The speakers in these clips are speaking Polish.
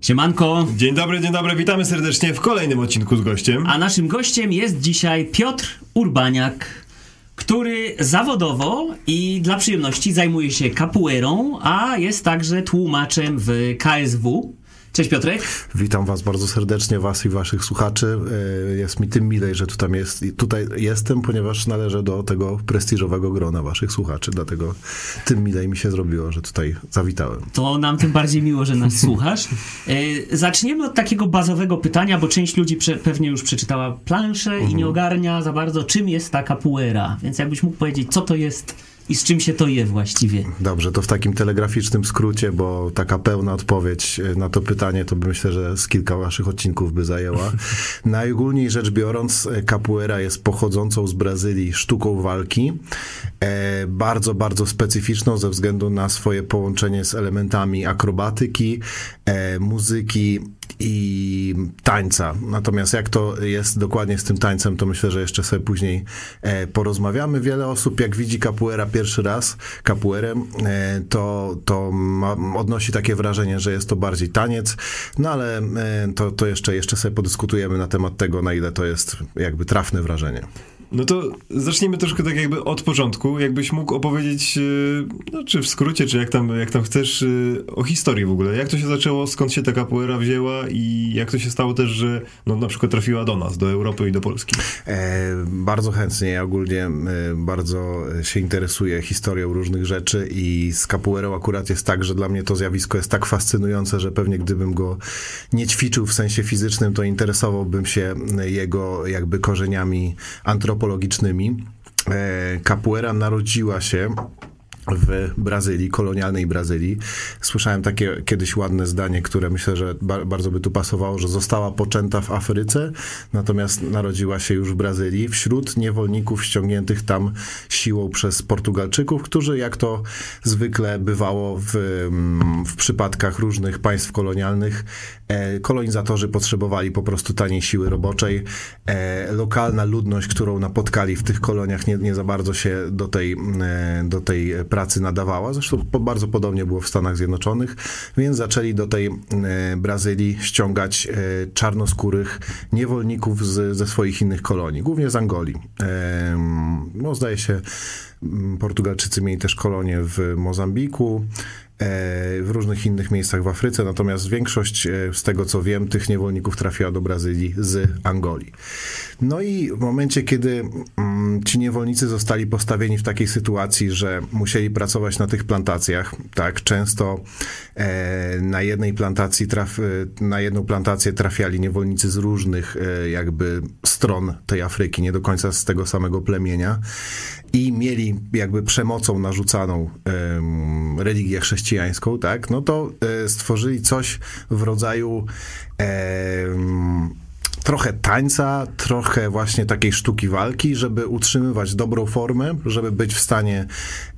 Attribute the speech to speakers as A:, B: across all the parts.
A: Siemanko.
B: Dzień dobry, dzień dobry, witamy serdecznie w kolejnym odcinku z gościem.
A: A naszym gościem jest dzisiaj Piotr Urbaniak, który zawodowo i dla przyjemności zajmuje się capoeirą, a jest także tłumaczem w KSW. Cześć Piotrek.
C: Witam was bardzo serdecznie, was i waszych słuchaczy. E, jest mi tym milej, że tutaj, jest, tutaj jestem, ponieważ należę do tego prestiżowego grona waszych słuchaczy, dlatego tym milej mi się zrobiło, że tutaj zawitałem.
A: To nam tym bardziej miło, że nas słuchasz. E, zaczniemy od takiego bazowego pytania, bo część ludzi prze, pewnie już przeczytała planszę mhm. i nie ogarnia za bardzo, czym jest ta capoeira. Więc jakbyś mógł powiedzieć, co to jest i z czym się to je właściwie?
C: Dobrze, to w takim telegraficznym skrócie, bo taka pełna odpowiedź na to pytanie, to myślę, że z kilka waszych odcinków by zajęła. Najogólniej rzecz biorąc, capoeira jest pochodzącą z Brazylii sztuką walki, e, bardzo, bardzo specyficzną ze względu na swoje połączenie z elementami akrobatyki, e, muzyki, i tańca. Natomiast jak to jest dokładnie z tym tańcem, to myślę, że jeszcze sobie później e, porozmawiamy. Wiele osób, jak widzi capoeira pierwszy raz, capoeirem, e, to, to ma, odnosi takie wrażenie, że jest to bardziej taniec, no ale e, to, to jeszcze, jeszcze sobie podyskutujemy na temat tego, na ile to jest jakby trafne wrażenie.
B: No to zacznijmy troszkę tak jakby od początku. Jakbyś mógł opowiedzieć, e, no, czy w skrócie, czy jak tam, jak tam chcesz, e, o historii w ogóle. Jak to się zaczęło, skąd się ta capoeira wzięła i jak to się stało też, że no, na przykład trafiła do nas, do Europy i do Polski?
C: E, bardzo chętnie. Ja ogólnie e, bardzo się interesuję historią różnych rzeczy i z capoeirą akurat jest tak, że dla mnie to zjawisko jest tak fascynujące, że pewnie gdybym go nie ćwiczył w sensie fizycznym, to interesowałbym się jego jakby korzeniami antropologicznymi antropologicznymi. E, capoeira narodziła się w Brazylii, kolonialnej Brazylii. Słyszałem takie kiedyś ładne zdanie, które myślę, że ba bardzo by tu pasowało, że została poczęta w Afryce, natomiast narodziła się już w Brazylii wśród niewolników ściągniętych tam siłą przez Portugalczyków, którzy jak to zwykle bywało w, mm, w przypadkach różnych państw kolonialnych, e, kolonizatorzy potrzebowali po prostu taniej siły roboczej. E, lokalna ludność, którą napotkali w tych koloniach nie, nie za bardzo się do tej, e, do tej pracy nadawała. Zresztą bardzo podobnie było w Stanach Zjednoczonych, więc zaczęli do tej e, Brazylii ściągać e, czarnoskórych niewolników z, ze swoich innych kolonii, głównie z Angolii. No, zdaje się, Portugalczycy mieli też kolonie w Mozambiku, w różnych innych miejscach w Afryce, natomiast większość, z tego co wiem, tych niewolników trafiła do Brazylii z Angolii. No i w momencie, kiedy mm, ci niewolnicy zostali postawieni w takiej sytuacji, że musieli pracować na tych plantacjach, tak, często e, na jednej plantacji traf, e, na jedną plantację trafiali niewolnicy z różnych e, jakby stron tej Afryki, nie do końca z tego samego plemienia i mieli jakby przemocą narzucaną e, religię chrześcijańską, tak, no to e, stworzyli coś w rodzaju trochę tańca, trochę właśnie takiej sztuki walki, żeby utrzymywać dobrą formę, żeby być w stanie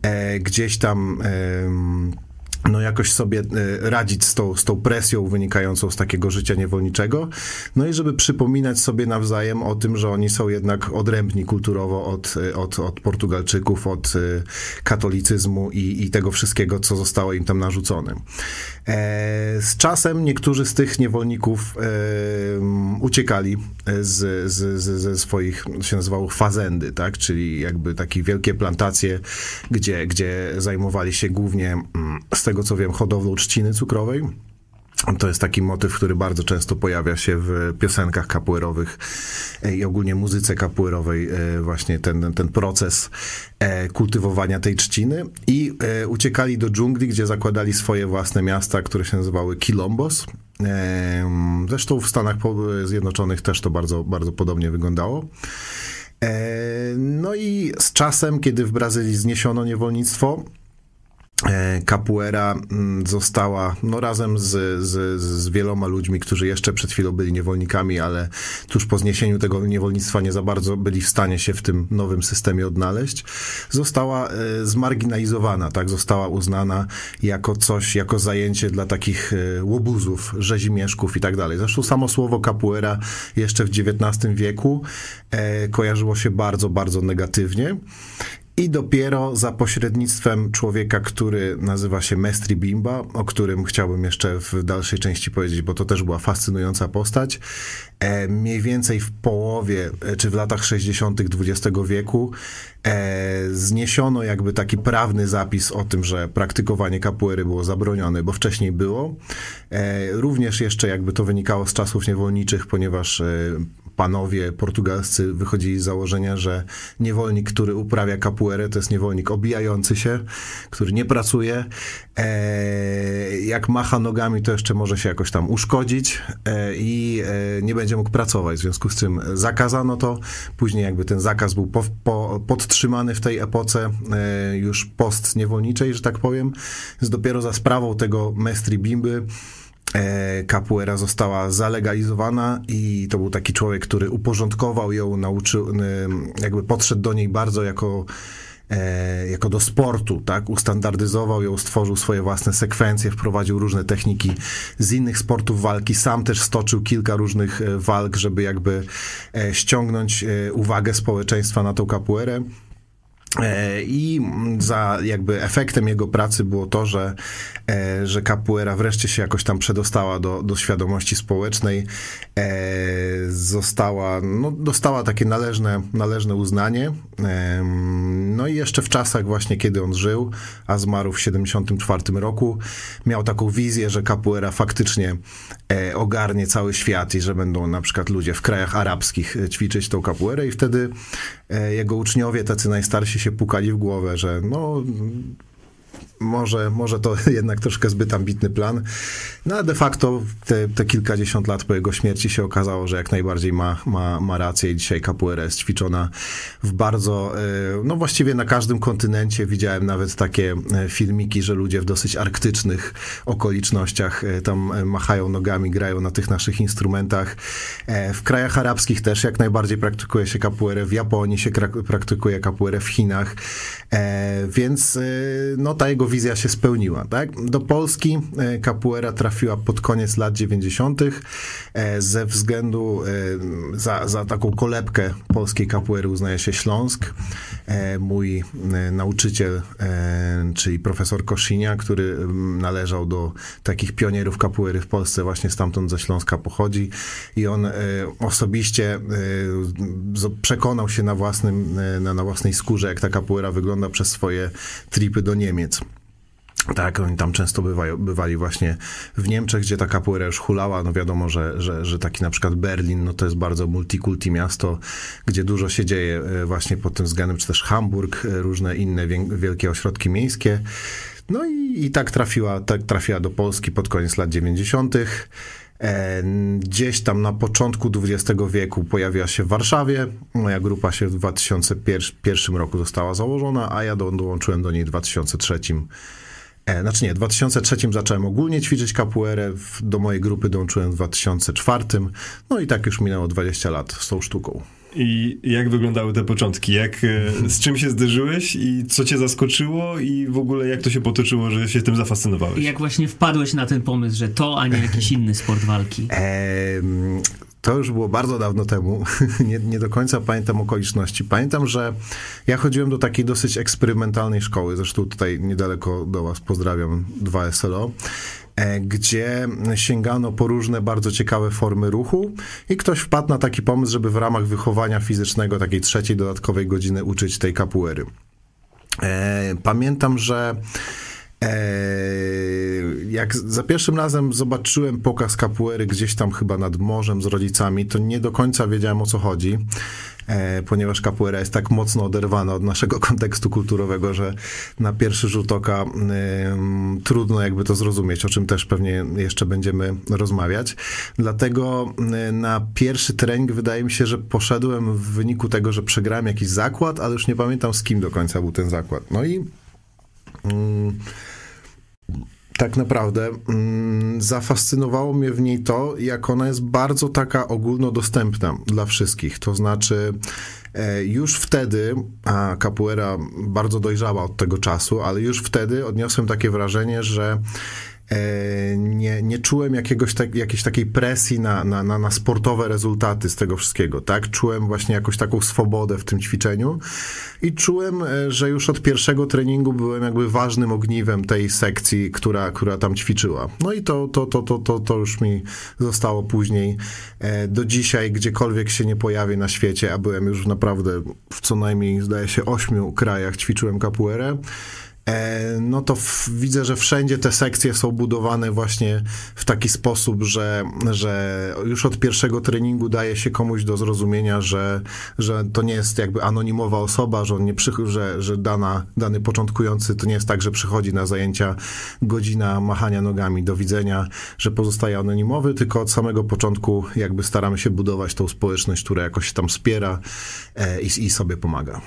C: e, gdzieś tam. E, no jakoś sobie e, radzić z tą, z tą presją wynikającą z takiego życia niewolniczego, no i żeby przypominać sobie nawzajem o tym, że oni są jednak odrębni kulturowo od, e, od, od Portugalczyków, od e, katolicyzmu i, i tego wszystkiego, co zostało im tam narzucone. Z czasem niektórzy z tych niewolników uciekali z, z, z, ze swoich, się nazywało fazendy, tak? czyli jakby takie wielkie plantacje, gdzie, gdzie zajmowali się głównie mm, z tego co wiem, hodowlą trzciny cukrowej. To jest taki motyw, który bardzo często pojawia się w piosenkach kapuerowych e, i ogólnie muzyce kapuerowej, e, właśnie ten, ten proces e, kultywowania tej trzciny i uciekali do dżungli, gdzie zakładali swoje własne miasta, które się nazywały Quilombos. Zresztą w Stanach Zjednoczonych też to bardzo, bardzo podobnie wyglądało. No i z czasem, kiedy w Brazylii zniesiono niewolnictwo, capoeira mm, została no, razem z, z, z wieloma ludźmi, którzy jeszcze przed chwilą byli niewolnikami, ale tuż po zniesieniu tego niewolnictwa nie za bardzo byli w stanie się w tym nowym systemie odnaleźć, została e, zmarginalizowana, tak, została uznana jako coś, jako zajęcie dla takich e, łobuzów, rzezimieszków i tak dalej. Zresztą samo słowo capoeira jeszcze w XIX wieku kojarzyło się bardzo, bardzo negatywnie I dopiero za pośrednictwem człowieka, który nazywa się Mestri Bimba, o którym chciałbym jeszcze w dalszej części powiedzieć, bo to też była fascynująca postać, e, mniej więcej w połowie, e, czy w latach 60. XX wieku e, zniesiono jakby taki prawny zapis o tym, że praktykowanie kapuery było zabronione, bo wcześniej było. E, również jeszcze jakby to wynikało z czasów niewolniczych, ponieważ e, panowie portugalscy wychodzili z założenia, że niewolnik, który uprawia capoeirę, to jest niewolnik obijający się, który nie pracuje. E, jak macha nogami, to jeszcze może się jakoś tam uszkodzić e, i e, nie będzie mógł pracować. W związku z czym zakazano to. Później jakby ten zakaz był po, po, podtrzymany w tej epoce e, już post-niewolniczej, że tak powiem. Więc dopiero za sprawą tego mestri bimby capoeira została zalegalizowana i to był taki człowiek, który uporządkował ją, nauczył, e, jakby podszedł do niej bardzo jako e, jako do sportu, tak? Ustandardyzował ją, stworzył swoje własne sekwencje, wprowadził różne techniki z innych sportów walki. Sam też stoczył kilka różnych e, walk, żeby jakby e, ściągnąć e, uwagę społeczeństwa na tą capoeirę. E, I za jakby efektem jego pracy było to, że, e, że capoeira wreszcie się jakoś tam przedostała do, do świadomości społecznej, e, została, no, dostała takie należne, należne uznanie. No i jeszcze w czasach właśnie, kiedy on żył, a zmarł w 74 roku, miał taką wizję, że capoeira faktycznie ogarnie cały świat i że będą na przykład ludzie w krajach arabskich ćwiczyć tą capoeirę i wtedy jego uczniowie, tacy najstarsi się pukali w głowę, że no może, może to jednak troszkę zbyt ambitny plan. No de facto te, te kilkadziesiąt lat po jego śmierci się okazało, że jak najbardziej ma, ma, ma rację i dzisiaj capoeira jest ćwiczona w bardzo, e, no właściwie na każdym kontynencie. Widziałem nawet takie e, filmiki, że ludzie w dosyć arktycznych okolicznościach e, tam machają nogami, grają na tych naszych instrumentach. W krajach arabskich też jak najbardziej praktykuje się capoeirę, w Japonii się praktykuje capoeirę, w Chinach, więc no ta jego wizja się spełniła. Tak? Do Polski capoeira trafiła pod koniec lat 90. E, ze względu e, za, za taką kolebkę polskiej capoeiry uznaje się Śląsk. E, mój nauczyciel, czyli profesor Koszynia, który należał do takich pionierów capoeiry w Polsce, właśnie stamtąd ze Śląska pochodzi i on osobiście przekonał się na, własnym, na, na własnej skórze, jak ta capoeira wygląda przez swoje tripy do Niemiec. Tak, oni tam często bywają, bywali właśnie w Niemczech, gdzie ta capoeira już hulała. No wiadomo, że, że, że taki na przykład Berlin, no to jest bardzo multikulti miasto, gdzie dużo się dzieje e, właśnie pod tym względem, czy też Hamburg, e, różne inne wielkie ośrodki miejskie. No i, i tak, trafiła, tak trafiła do Polski pod koniec lat 90. E, gdzieś tam na początku XX wieku pojawiła się w Warszawie. Moja grupa się w 2001 roku została założona, a ja dołączyłem do niej w 2003 E, znaczy nie, w 2003 zacząłem ogólnie ćwiczyć capoeirę, do mojej grupy dołączyłem w 2004, no i tak już minęło 20 lat z tą sztuką.
B: I jak wyglądały te początki? Jak, e, z czym się zderzyłeś i co cię zaskoczyło i w ogóle jak to się potoczyło, że się tym zafascynowałeś?
A: I jak właśnie wpadłeś na ten pomysł, że to, a nie jakiś inny sport walki?
C: to już było bardzo dawno temu. nie, nie, do końca pamiętam okoliczności. Pamiętam, że ja chodziłem do takiej dosyć eksperymentalnej szkoły, zresztą tutaj niedaleko do was pozdrawiam, 2 SLO e, gdzie sięgano po różne bardzo ciekawe formy ruchu i ktoś wpadł na taki pomysł, żeby w ramach wychowania fizycznego takiej trzeciej dodatkowej godziny uczyć tej kapuery. E, pamiętam, że Eee, jak za pierwszym razem zobaczyłem pokaz kapuery gdzieś tam chyba nad morzem z rodzicami, to nie do końca wiedziałem o co chodzi, eee, ponieważ kapuera jest tak mocno oderwana od naszego kontekstu kulturowego, że na pierwszy rzut oka trudno jakby to zrozumieć, o czym też pewnie jeszcze będziemy rozmawiać. Dlatego na pierwszy trening wydaje mi się, że poszedłem w wyniku tego, że przegrałem jakiś zakład, ale już nie pamiętam z kim do końca był ten zakład. No i mm, tak naprawdę mm, zafascynowało mnie w niej to, jak ona jest bardzo taka ogólnodostępna dla wszystkich. To znaczy, e, już wtedy, a capoeira bardzo dojrzała od tego czasu, ale już wtedy odniosłem takie wrażenie, że nie, nie czułem jakiegoś tak, jakiejś takiej presji na, na, na, na sportowe rezultaty z tego wszystkiego, tak? Czułem właśnie jakąś taką swobodę w tym ćwiczeniu i czułem, e, że już od pierwszego treningu byłem jakby ważnym ogniwem tej sekcji, która, która tam ćwiczyła. No i to, to, to, to, to, to już mi zostało później e, do dzisiaj, gdziekolwiek się nie pojawię na świecie, a byłem już naprawdę w co najmniej, zdaje się, ośmiu krajach ćwiczyłem capoeirę. E, no to w, widzę, że wszędzie te sekcje są budowane właśnie w taki sposób, że, że już od pierwszego treningu daje się komuś do zrozumienia, że, że to nie jest jakby anonimowa osoba, że, on nie przy, że, że dana, dany początkujący to nie jest tak, że przychodzi na zajęcia godzina machania nogami, do widzenia, że pozostaje anonimowy, tylko od samego początku jakby staramy się budować tą społeczność, która jakoś tam wspiera e, i, i sobie pomaga.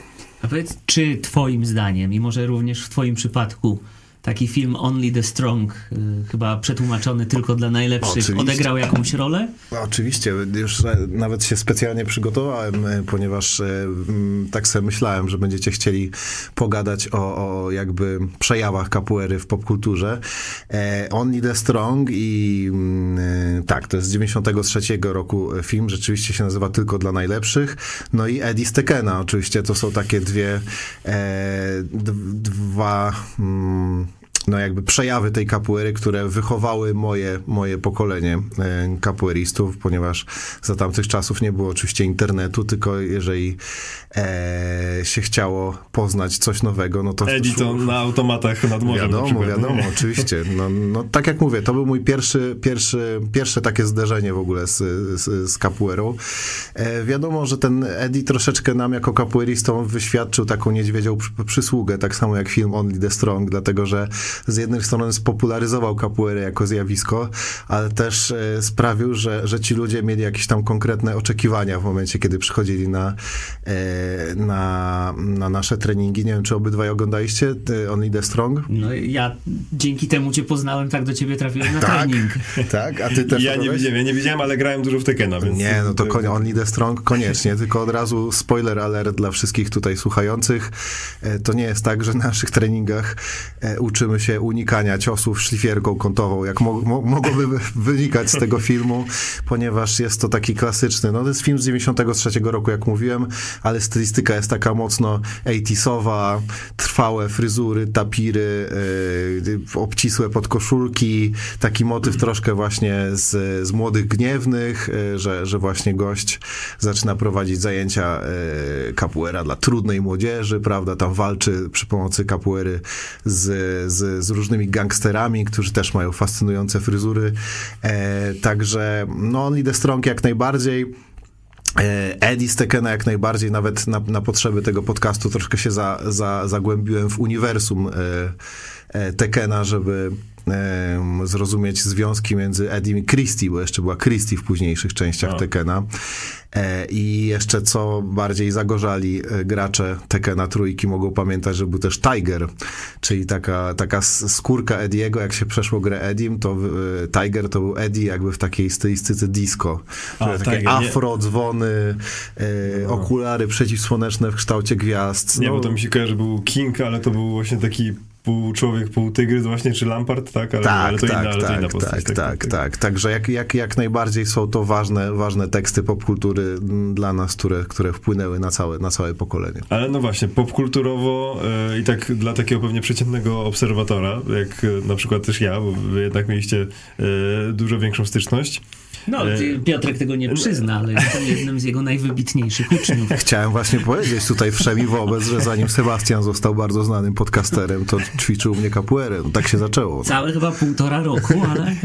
A: A powiedz, czy twoim zdaniem, i może również w twoim przypadku, taki film Only the Strong, y, chyba przetłumaczony tylko dla najlepszych,
C: Oczywiście.
A: odegrał jakąś rolę?
C: Oczywiście, już e, nawet się specjalnie przygotowałem, e, ponieważ e, tak sobie myślałem, że będziecie chcieli pogadać o, o jakby przejawach capoeiry w popkulturze. Only the Strong i tak, to jest z 93 roku film, rzeczywiście się nazywa Tylko dla najlepszych. No i Eddie Stekena oczywiście, to są takie dwie dwa mm, no jakby przejawy tej kapuery, które wychowały moje, moje pokolenie e, kapueristów, ponieważ za tamtych czasów nie było oczywiście internetu, tylko jeżeli e, się chciało poznać coś nowego, no to...
B: Editon na automatach nad morzem na
C: Wiadomo,
B: przykład.
C: wiadomo, oczywiście. No, no, tak jak mówię, to był mój pierwszy, pierwszy, pierwsze takie zderzenie w ogóle z, z, z capoeirą. E, wiadomo, że ten Eddie troszeczkę nam jako capoeiristom wyświadczył taką niedźwiedzią przy, przysługę, tak samo jak film Only the Strong, dlatego że z jednej strony spopularyzował capoeirę jako zjawisko, ale też e, sprawił, że, że ci ludzie mieli jakieś tam konkretne oczekiwania w momencie, kiedy przychodzili na, e, na, na nasze treningi. Nie wiem, czy obydwaj oglądaliście Only the Strong?
A: No ja dzięki temu cię poznałem, tak do ciebie trafiłem na
C: Tak.
A: trening.
C: Tak, a ty też
B: Ja nie widziałem, ja nie widziałem, ale grałem dużo w Tekena, więc...
C: Nie, no to konie, Only the Strong koniecznie, tylko od razu spoiler alert dla wszystkich tutaj słuchających. E, To nie jest tak, że na naszych treningach uczymy się unikania ciosów szlifierką kątową, jak mo mo mogłoby wy- wynikać z tego filmu, ponieważ jest to taki klasyczny, no to jest film z 93 roku, jak mówiłem, ale stylistyka jest taka mocno 80sowa, trwałe fryzury, tapiry, e, obcisłe podkoszulki, taki motyw troszkę właśnie z, z Młodych Gniewnych, e, że, że właśnie gość zaczyna prowadzić zajęcia e, capoeira dla trudnej młodzieży, prawda, tam walczy przy pomocy capoeiry z, z, z różnymi gangsterami, którzy też mają fascynujące fryzury, e, także no Only the Strong jak najbardziej, E, Eddie Stekena jak najbardziej, nawet na, na potrzeby tego podcastu troszkę się za, za, zagłębiłem w uniwersum e, Tekena, żeby zrozumieć związki między Eddie i Christie, bo jeszcze była Christie w późniejszych częściach
B: A.
C: Tekena. E, I jeszcze co bardziej zagorzali e, gracze Tekena trójki mogą pamiętać, że był też Tiger, czyli taka, taka skórka Ediego, jak się przeszło grę Edim, to e, Tiger to był Eddie jakby w takiej stylistyce disco.
B: A,
C: takie
B: Tiger, nie-
C: afro, dzwony, e, okulary przeciwsłoneczne w kształcie gwiazd.
B: Nie,
C: no,
B: bo to mi się kojarzy, że był King, ale to był właśnie taki pół człowiek, pół tygrys właśnie, czy Lampard, tak? Ale,
C: tak,
B: ale to
C: tak,
B: inna, ale to
C: tak,
B: inna postać.
C: tak, tak, tak. Także jak, jak, jak najbardziej są to ważne, ważne teksty popkultury m, dla nas, które, które wpłynęły na całe, na całe pokolenie.
B: Ale no właśnie, popkulturowo e, i tak dla takiego pewnie przeciętnego obserwatora, jak e, na przykład też ja, bo wy jednak mieliście e, dużo większą styczność.
A: No,
B: E,
A: Piotrek tego nie przyzna, ale jestem jednym z jego najwybitniejszych uczniów.
C: Chciałem właśnie powiedzieć tutaj wszemi wobec, że zanim Sebastian został bardzo znanym podcasterem, to ćwiczył u mnie capoeirę. No, tak się zaczęło.
A: Całe chyba półtora roku, ale,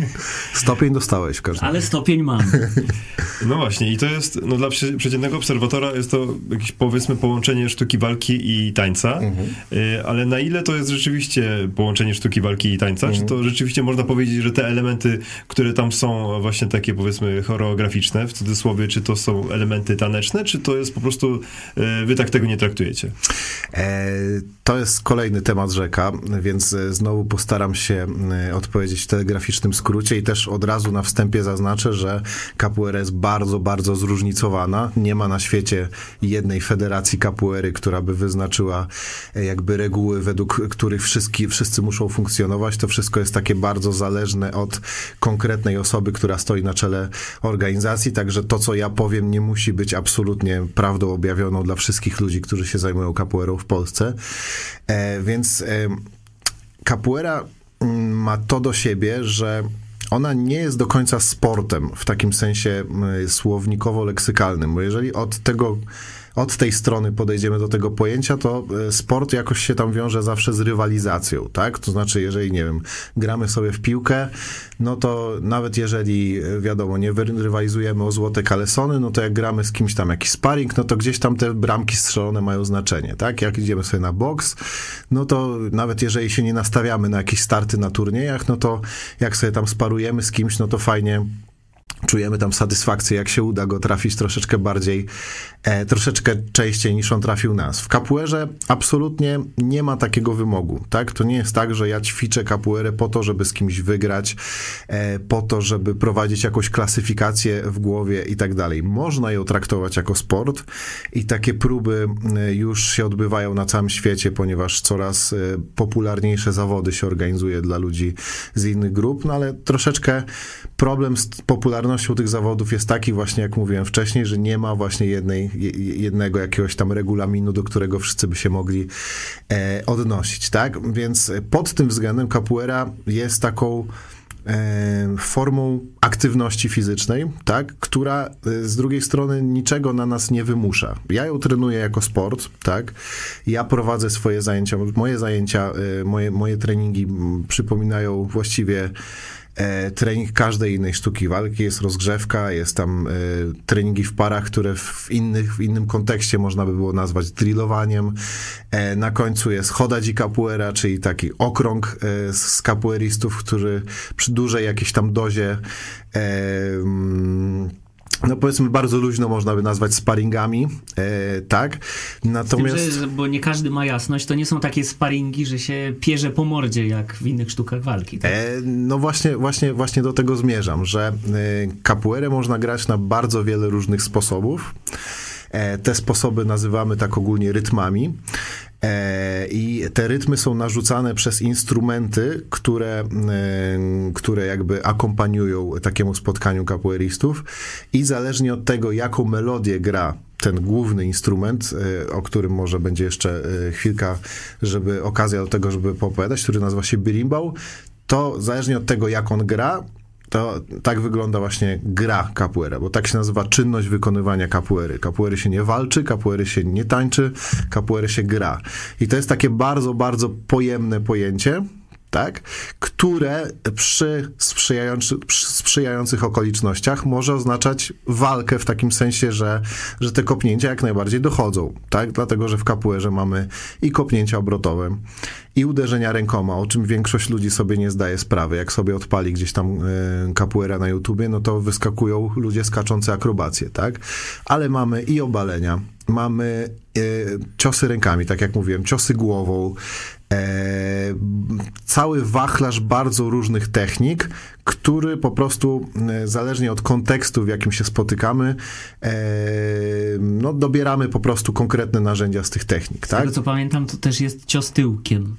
C: Stopień dostałeś w każdym
A: ale stopień mam.
B: No właśnie, i to jest, no dla prze- przeciętnego obserwatora jest to jakieś powiedzmy połączenie sztuki walki i tańca,
C: Mhm.
B: E, ale na ile to jest rzeczywiście połączenie sztuki walki i tańca,
C: Mhm.
B: czy to rzeczywiście można powiedzieć, że te elementy, które tam są właśnie takie powiedzmy choreograficzne, w cudzysłowie, czy to są elementy taneczne, czy to jest po prostu, e, wy tak tego nie traktujecie?
C: E, to jest kolejny temat rzeka, więc e, znowu postaram się odpowiedzieć w telegraficznym skrócie i też od razu na wstępie zaznaczę, że capoeira jest bardzo, bardzo zróżnicowana. Nie ma na świecie jednej federacji capoeiry, która by wyznaczyła jakby reguły, według których wszyscy, wszyscy muszą funkcjonować. To wszystko jest takie bardzo zależne od konkretnej osoby, która stoi na czele organizacji, także to, co ja powiem, nie musi być absolutnie prawdą objawioną dla wszystkich ludzi, którzy się zajmują capoeirą w Polsce. E, więc e, capoeira mm, ma to do siebie, że ona nie jest do końca sportem w takim sensie słownikowo-leksykalnym, bo jeżeli od tego od tej strony podejdziemy do tego pojęcia, to e, sport jakoś się tam wiąże zawsze z rywalizacją, tak? To znaczy, jeżeli, nie wiem, gramy sobie w piłkę, no to nawet jeżeli, e, wiadomo, nie rywalizujemy o złote kalesony, no to jak gramy z kimś tam jakiś sparring, no to gdzieś tam te bramki strzelone mają znaczenie, tak? Jak idziemy sobie na boks, no to nawet jeżeli się nie nastawiamy na jakieś starty na turniejach, no to jak sobie tam sparujemy z kimś, no to fajnie czujemy tam satysfakcję, jak się uda go trafić troszeczkę bardziej, e, troszeczkę częściej niż on trafił nas. W kapuerze absolutnie nie ma takiego wymogu, tak? To nie jest tak, że ja ćwiczę kapuerę po to, żeby z kimś wygrać, e, po to, żeby prowadzić jakąś klasyfikację w głowie i tak dalej. Można ją traktować jako sport i takie próby e, już się odbywają na całym świecie, ponieważ coraz e, popularniejsze zawody się organizuje dla ludzi z innych grup, no ale troszeczkę problem z popularnością popularnością tych zawodów jest taki właśnie, jak mówiłem wcześniej, że nie ma właśnie jednej, jednego jakiegoś tam regulaminu, do którego wszyscy by się mogli e, odnosić, tak? Więc pod tym względem capoeira jest taką e, formą aktywności fizycznej, tak, która e, z drugiej strony niczego na nas nie wymusza. Ja ją trenuję jako sport, tak, ja prowadzę swoje zajęcia, moje zajęcia, e, moje, moje treningi przypominają właściwie trening każdej innej sztuki walki, jest rozgrzewka, jest tam e, treningi w parach, które w, innych, w innym kontekście można by było nazwać drillowaniem. E, na końcu jest choda di capoeira, czyli taki okrąg e, z capoeiristów, którzy przy dużej jakiejś tam dozie mm, no powiedzmy bardzo luźno można by nazwać sparingami, e, tak?
A: Natomiast... Tym, że, bo nie każdy ma jasność, to nie są takie sparingi, że się pierze po mordzie, jak w innych sztukach walki. Tak? E,
C: no właśnie, właśnie, właśnie do tego zmierzam, że e, można grać na bardzo wiele różnych sposobów. E, te sposoby nazywamy tak ogólnie rytmami. E, I te rytmy są narzucane przez instrumenty, które, e, które jakby akompaniują takiemu spotkaniu capoeiristów i zależnie od tego, jaką melodię gra ten główny instrument, e, o którym może będzie jeszcze chwilka, żeby okazja do tego, żeby popowiadać, który nazywa się birimbau, to zależnie od tego, jak on gra, to tak wygląda właśnie gra capoeira, bo tak się nazywa czynność wykonywania capoeiry. Capoeiry się nie walczy, capoeiry się nie tańczy, capoeiry się gra. I to jest takie bardzo, bardzo pojemne pojęcie, tak? które przy sprzyjający, sprzyjających okolicznościach może oznaczać walkę w takim sensie, że, że te kopnięcia jak najbardziej dochodzą, tak? dlatego że w kapuerze mamy i kopnięcia obrotowe, i uderzenia rękoma, o czym większość ludzi sobie nie zdaje sprawy. Jak sobie odpali gdzieś tam y, capoeira na YouTubie, no to wyskakują ludzie skaczące akrobacje, tak? Ale mamy i obalenia, mamy y, ciosy rękami, tak jak mówiłem, ciosy głową, E, cały wachlarz bardzo różnych technik, który po prostu e, zależnie od kontekstu, w jakim się spotykamy, e, no, dobieramy po prostu konkretne narzędzia z tych technik. Z tak?
A: tego co pamiętam, to też jest cios tyłkiem.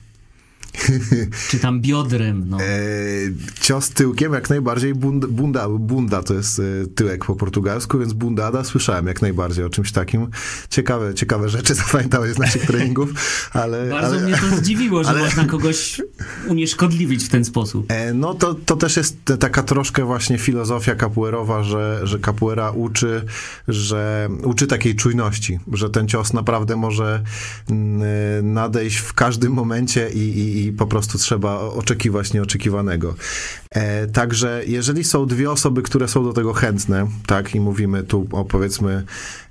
A: Czy tam biodrem, no. E,
C: cios tyłkiem jak najbardziej bunda, bunda, bunda to jest e, tyłek po portugalsku, więc bundada słyszałem jak najbardziej o czymś takim. Ciekawe, ciekawe rzeczy zapamiętałeś z naszych treningów, ale...
A: Bardzo
C: ale,
A: mnie to zdziwiło, że ale, można kogoś unieszkodliwić w ten sposób.
C: E, no to, to też jest taka troszkę właśnie filozofia capoeirowa, że, że capoeira uczy, że uczy takiej czujności, że ten cios naprawdę może nadejść w każdym momencie i, i i po prostu trzeba oczekiwać nieoczekiwanego. E, także jeżeli są dwie osoby, które są do tego chętne, tak, i mówimy tu o powiedzmy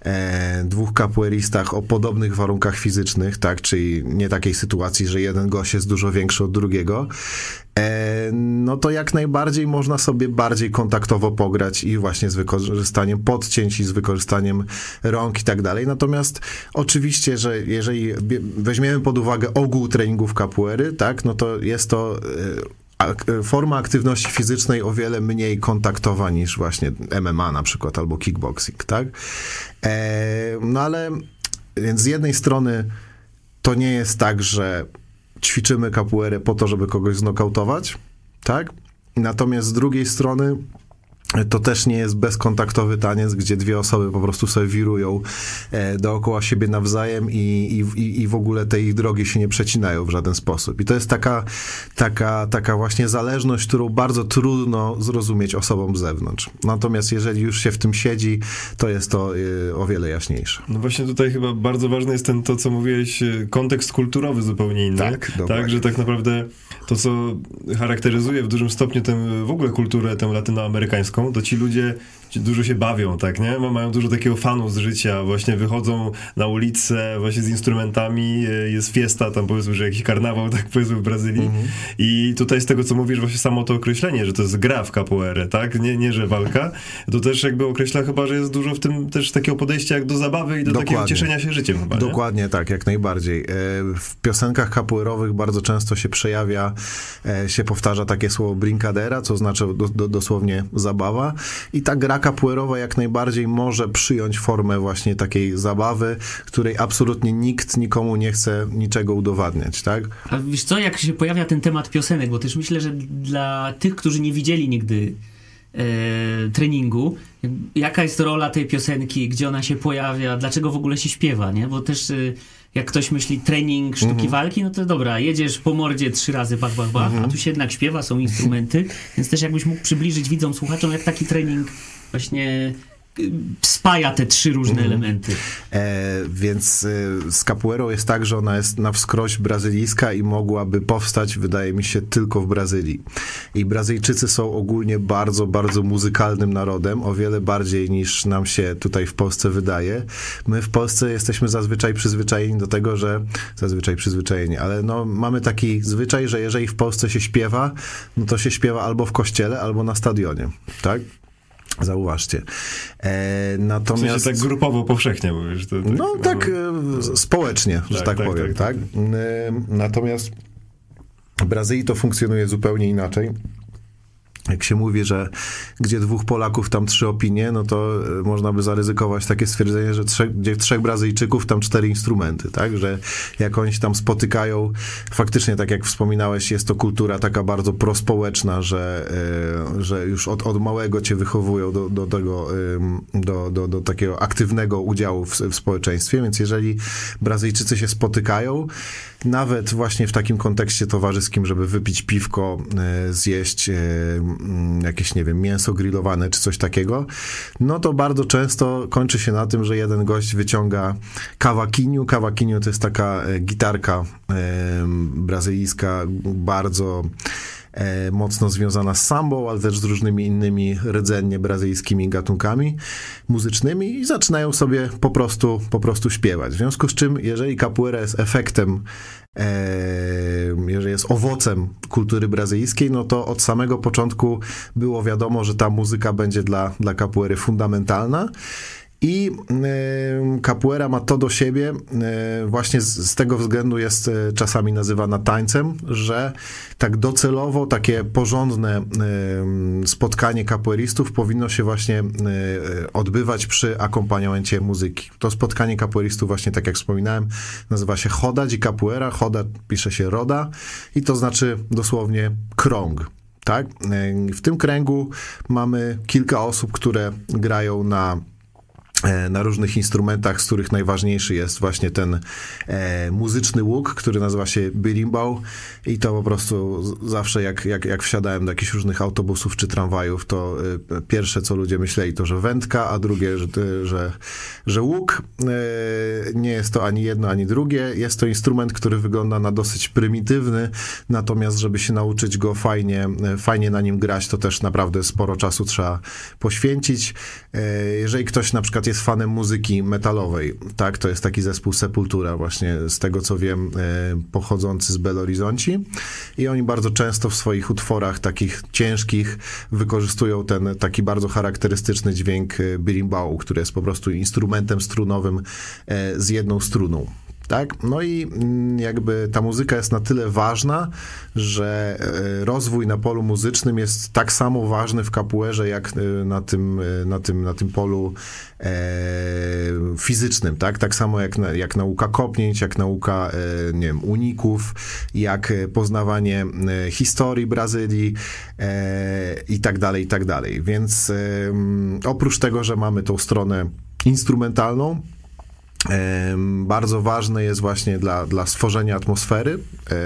C: e, dwóch capoeiristach o podobnych warunkach fizycznych, tak, czyli nie takiej sytuacji, że jeden gość jest dużo większy od drugiego, no to jak najbardziej można sobie bardziej kontaktowo pograć i właśnie z wykorzystaniem podcięć i z wykorzystaniem rąk i tak dalej. Natomiast oczywiście, że jeżeli weźmiemy pod uwagę ogół treningów capoeiry, tak, no to jest to e, forma aktywności fizycznej o wiele mniej kontaktowa niż właśnie MMA na przykład albo kickboxing, tak? E, no ale więc z jednej strony to nie jest tak, że ćwiczymy capoeirę po to, żeby kogoś znokautować, tak? Natomiast z drugiej strony to też nie jest bezkontaktowy taniec, gdzie dwie osoby po prostu sobie wirują e, dookoła siebie nawzajem i, i, i w ogóle te ich drogi się nie przecinają w żaden sposób. I to jest taka, taka, taka właśnie zależność, którą bardzo trudno zrozumieć osobom z zewnątrz. Natomiast jeżeli już się w tym siedzi, to jest to e, o wiele jaśniejsze.
B: No właśnie tutaj chyba bardzo ważny jest ten, to co mówiłeś, e, kontekst kulturowy zupełnie inny.
C: Tak,
B: tak że tak naprawdę to, co charakteryzuje w dużym stopniu tę w ogóle kulturę tę latynoamerykańską, to ci ludzie dużo się bawią, tak, nie? Mają dużo takiego fanu z życia, właśnie wychodzą na ulicę właśnie z instrumentami, e, jest fiesta, tam powiedzmy, że jakiś karnawał, tak powiedzmy w Brazylii -hmm. i tutaj z tego, co mówisz, właśnie samo to określenie, że to jest gra w capoeirę, tak? Nie, nie, że walka, to też jakby określa chyba, że jest dużo w tym też takiego podejścia jak do zabawy i do Dokładnie. takiego cieszenia się życiem chyba,
C: Dokładnie nie? tak, jak najbardziej. E, w piosenkach capoeirowych bardzo często się przejawia, e, się powtarza takie słowo brincadera, co znaczy do, do, dosłownie zabawa i ta gra capoeirowa jak najbardziej może przyjąć formę właśnie takiej zabawy, której absolutnie nikt nikomu nie chce niczego udowadniać, tak?
A: A wiesz co, jak się pojawia ten temat piosenek, bo też myślę, że dla tych, którzy nie widzieli nigdy e, treningu, jaka jest rola tej piosenki, gdzie ona się pojawia, dlaczego w ogóle się śpiewa, nie? Bo też... E, jak ktoś myśli trening sztuki mm -hmm. walki, no to dobra, jedziesz po mordzie trzy razy bach, bach, bach, mm -hmm. a mhm. tu się jednak śpiewa, są instrumenty, więc też jakbyś mógł przybliżyć widzom, słuchaczom, jak taki trening właśnie spaja te trzy różne mhm. elementy.
C: E, więc e, z capoeirą jest tak, że ona jest na wskroś brazylijska i mogłaby powstać, wydaje mi się, tylko w Brazylii. I Brazylijczycy są ogólnie bardzo, bardzo muzykalnym narodem, o wiele bardziej niż nam się tutaj w Polsce wydaje. My w Polsce jesteśmy zazwyczaj przyzwyczajeni do tego, że zazwyczaj przyzwyczajeni, ale no, mamy taki zwyczaj, że jeżeli w Polsce się śpiewa, no to się śpiewa albo w kościele, albo na stadionie, tak? Zauważcie.
B: E, natomiast... W sensie tak grupowo, powszechnie mówisz. To,
C: tak, no tak e, społecznie, że tak, tak, tak powiem, tak? tak? E, natomiast w Brazylii to funkcjonuje zupełnie inaczej jak się mówi, że gdzie dwóch Polaków, tam trzy opinie, no to e, można by zaryzykować takie stwierdzenie, że trzech, gdzie trzech Brazylijczyków, tam cztery instrumenty, tak? Że jak oni się tam spotykają, faktycznie, tak jak wspominałeś, jest to kultura taka bardzo prospołeczna, że, e, że już od, od małego cię wychowują do, do tego, do, do, do takiego aktywnego udziału w, w społeczeństwie, więc jeżeli Brazylijczycy się spotykają, nawet właśnie w takim kontekście towarzyskim, żeby wypić piwko, e, zjeść jakieś, nie wiem, mięso grillowane czy coś takiego, no to bardzo często kończy się na tym, że jeden gość wyciąga kawakiniu. Kawakiniu to jest taka e, gitarka brazylijska, bardzo e, mocno związana z sambą, ale też z różnymi innymi rdzennie brazylijskimi gatunkami muzycznymi i zaczynają sobie po prostu, po prostu śpiewać. W związku z czym, jeżeli capoeira jest efektem jeżeli jest owocem kultury brazylijskiej, no to od samego początku było wiadomo, że ta muzyka będzie dla, dla capoeiry fundamentalna. I capoeira ma to do siebie, właśnie z, tego względu jest e, czasami nazywana tańcem, że tak docelowo takie porządne spotkanie capoeiristów powinno się właśnie e, odbywać przy akompaniamencie muzyki. To spotkanie capoeiristów właśnie, tak jak wspominałem, nazywa się Choda di Capoeira. Choda pisze się Roda i to znaczy dosłownie krąg. Tak? W tym kręgu mamy kilka osób, które grają na E, na różnych instrumentach, z których najważniejszy jest właśnie ten e, muzyczny łuk, który nazywa się birimbau i to po prostu zawsze jak, jak, jak wsiadałem do jakichś różnych autobusów czy tramwajów, to e, pierwsze co ludzie myśleli to, że wędka, a drugie, że, że, że łuk. E, nie jest to ani jedno, ani drugie. Jest to instrument, który wygląda na dosyć prymitywny, natomiast żeby się nauczyć go fajnie, e, fajnie na nim grać, to też naprawdę sporo czasu trzeba poświęcić. E, jeżeli ktoś na przykład jest fanem muzyki metalowej, tak? To jest taki zespół Sepultura właśnie, z tego co wiem, e, pochodzący z Belo i oni bardzo często w swoich utworach takich ciężkich wykorzystują ten taki bardzo charakterystyczny dźwięk e, berimbau, który jest po prostu instrumentem strunowym e, z jedną struną. Tak? No i mm, jakby ta muzyka jest na tyle ważna, że e, rozwój na polu muzycznym jest tak samo ważny w kapuerze, jak e, na tym, e, na tym, na tym polu e, fizycznym, tak? Tak samo jak, jak nauka kopnięć, jak nauka, e, nie wiem, uników, jak poznawanie historii Brazylii e, i tak dalej, i tak dalej. Więc oprócz tego, że mamy tą stronę instrumentalną, bardzo ważne jest właśnie dla, dla stworzenia atmosfery, e,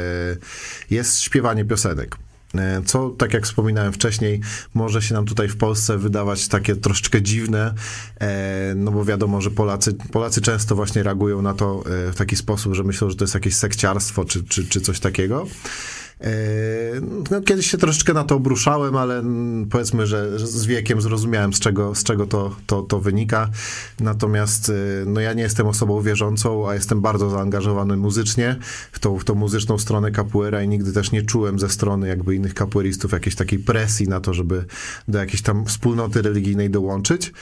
C: jest śpiewanie piosenek. E, co, tak jak wspominałem wcześniej, może się nam tutaj w Polsce wydawać takie troszeczkę dziwne, e, no bo wiadomo, że Polacy, Polacy często właśnie reagują na to w taki sposób, że myślą, że to jest jakieś sekciarstwo czy, czy, czy coś takiego. E, no, kiedyś się troszeczkę na to obruszałem, ale powiedzmy, że z wiekiem zrozumiałem, z czego, z czego to, to, to wynika. Natomiast e, no, ja nie jestem osobą wierzącą, a jestem bardzo zaangażowany muzycznie w tą, w tą muzyczną stronę capoeira i nigdy też nie czułem ze strony jakby innych capoeiristów jakiejś takiej presji na to, żeby do jakiejś tam wspólnoty religijnej dołączyć.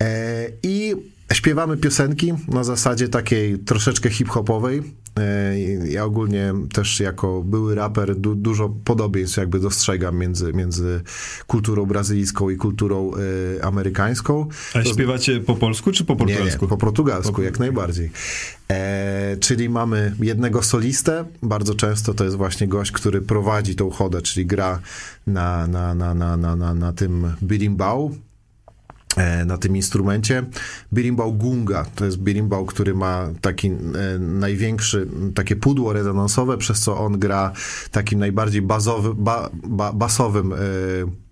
C: E, I śpiewamy piosenki na zasadzie takiej troszeczkę hip-hopowej. E, ja ogólnie też jako były raper du dużo podobieństw jakby dostrzegam między, między kulturą brazylijską i kulturą y, amerykańską.
B: A to... śpiewacie po polsku czy po portugalsku?
C: Nie, nie po portugalsku, po... jak najbardziej. E, czyli mamy jednego solistę, bardzo często to jest właśnie gość, który prowadzi tą chodę, czyli gra na, na, na, na, na, na, na tym birimbau, na tym instrumencie. Birimbau Gunga, to jest birimbau, który ma taki e, największy, takie pudło rezonansowe, przez co on gra takim najbardziej bazowy, ba, ba, basowym e,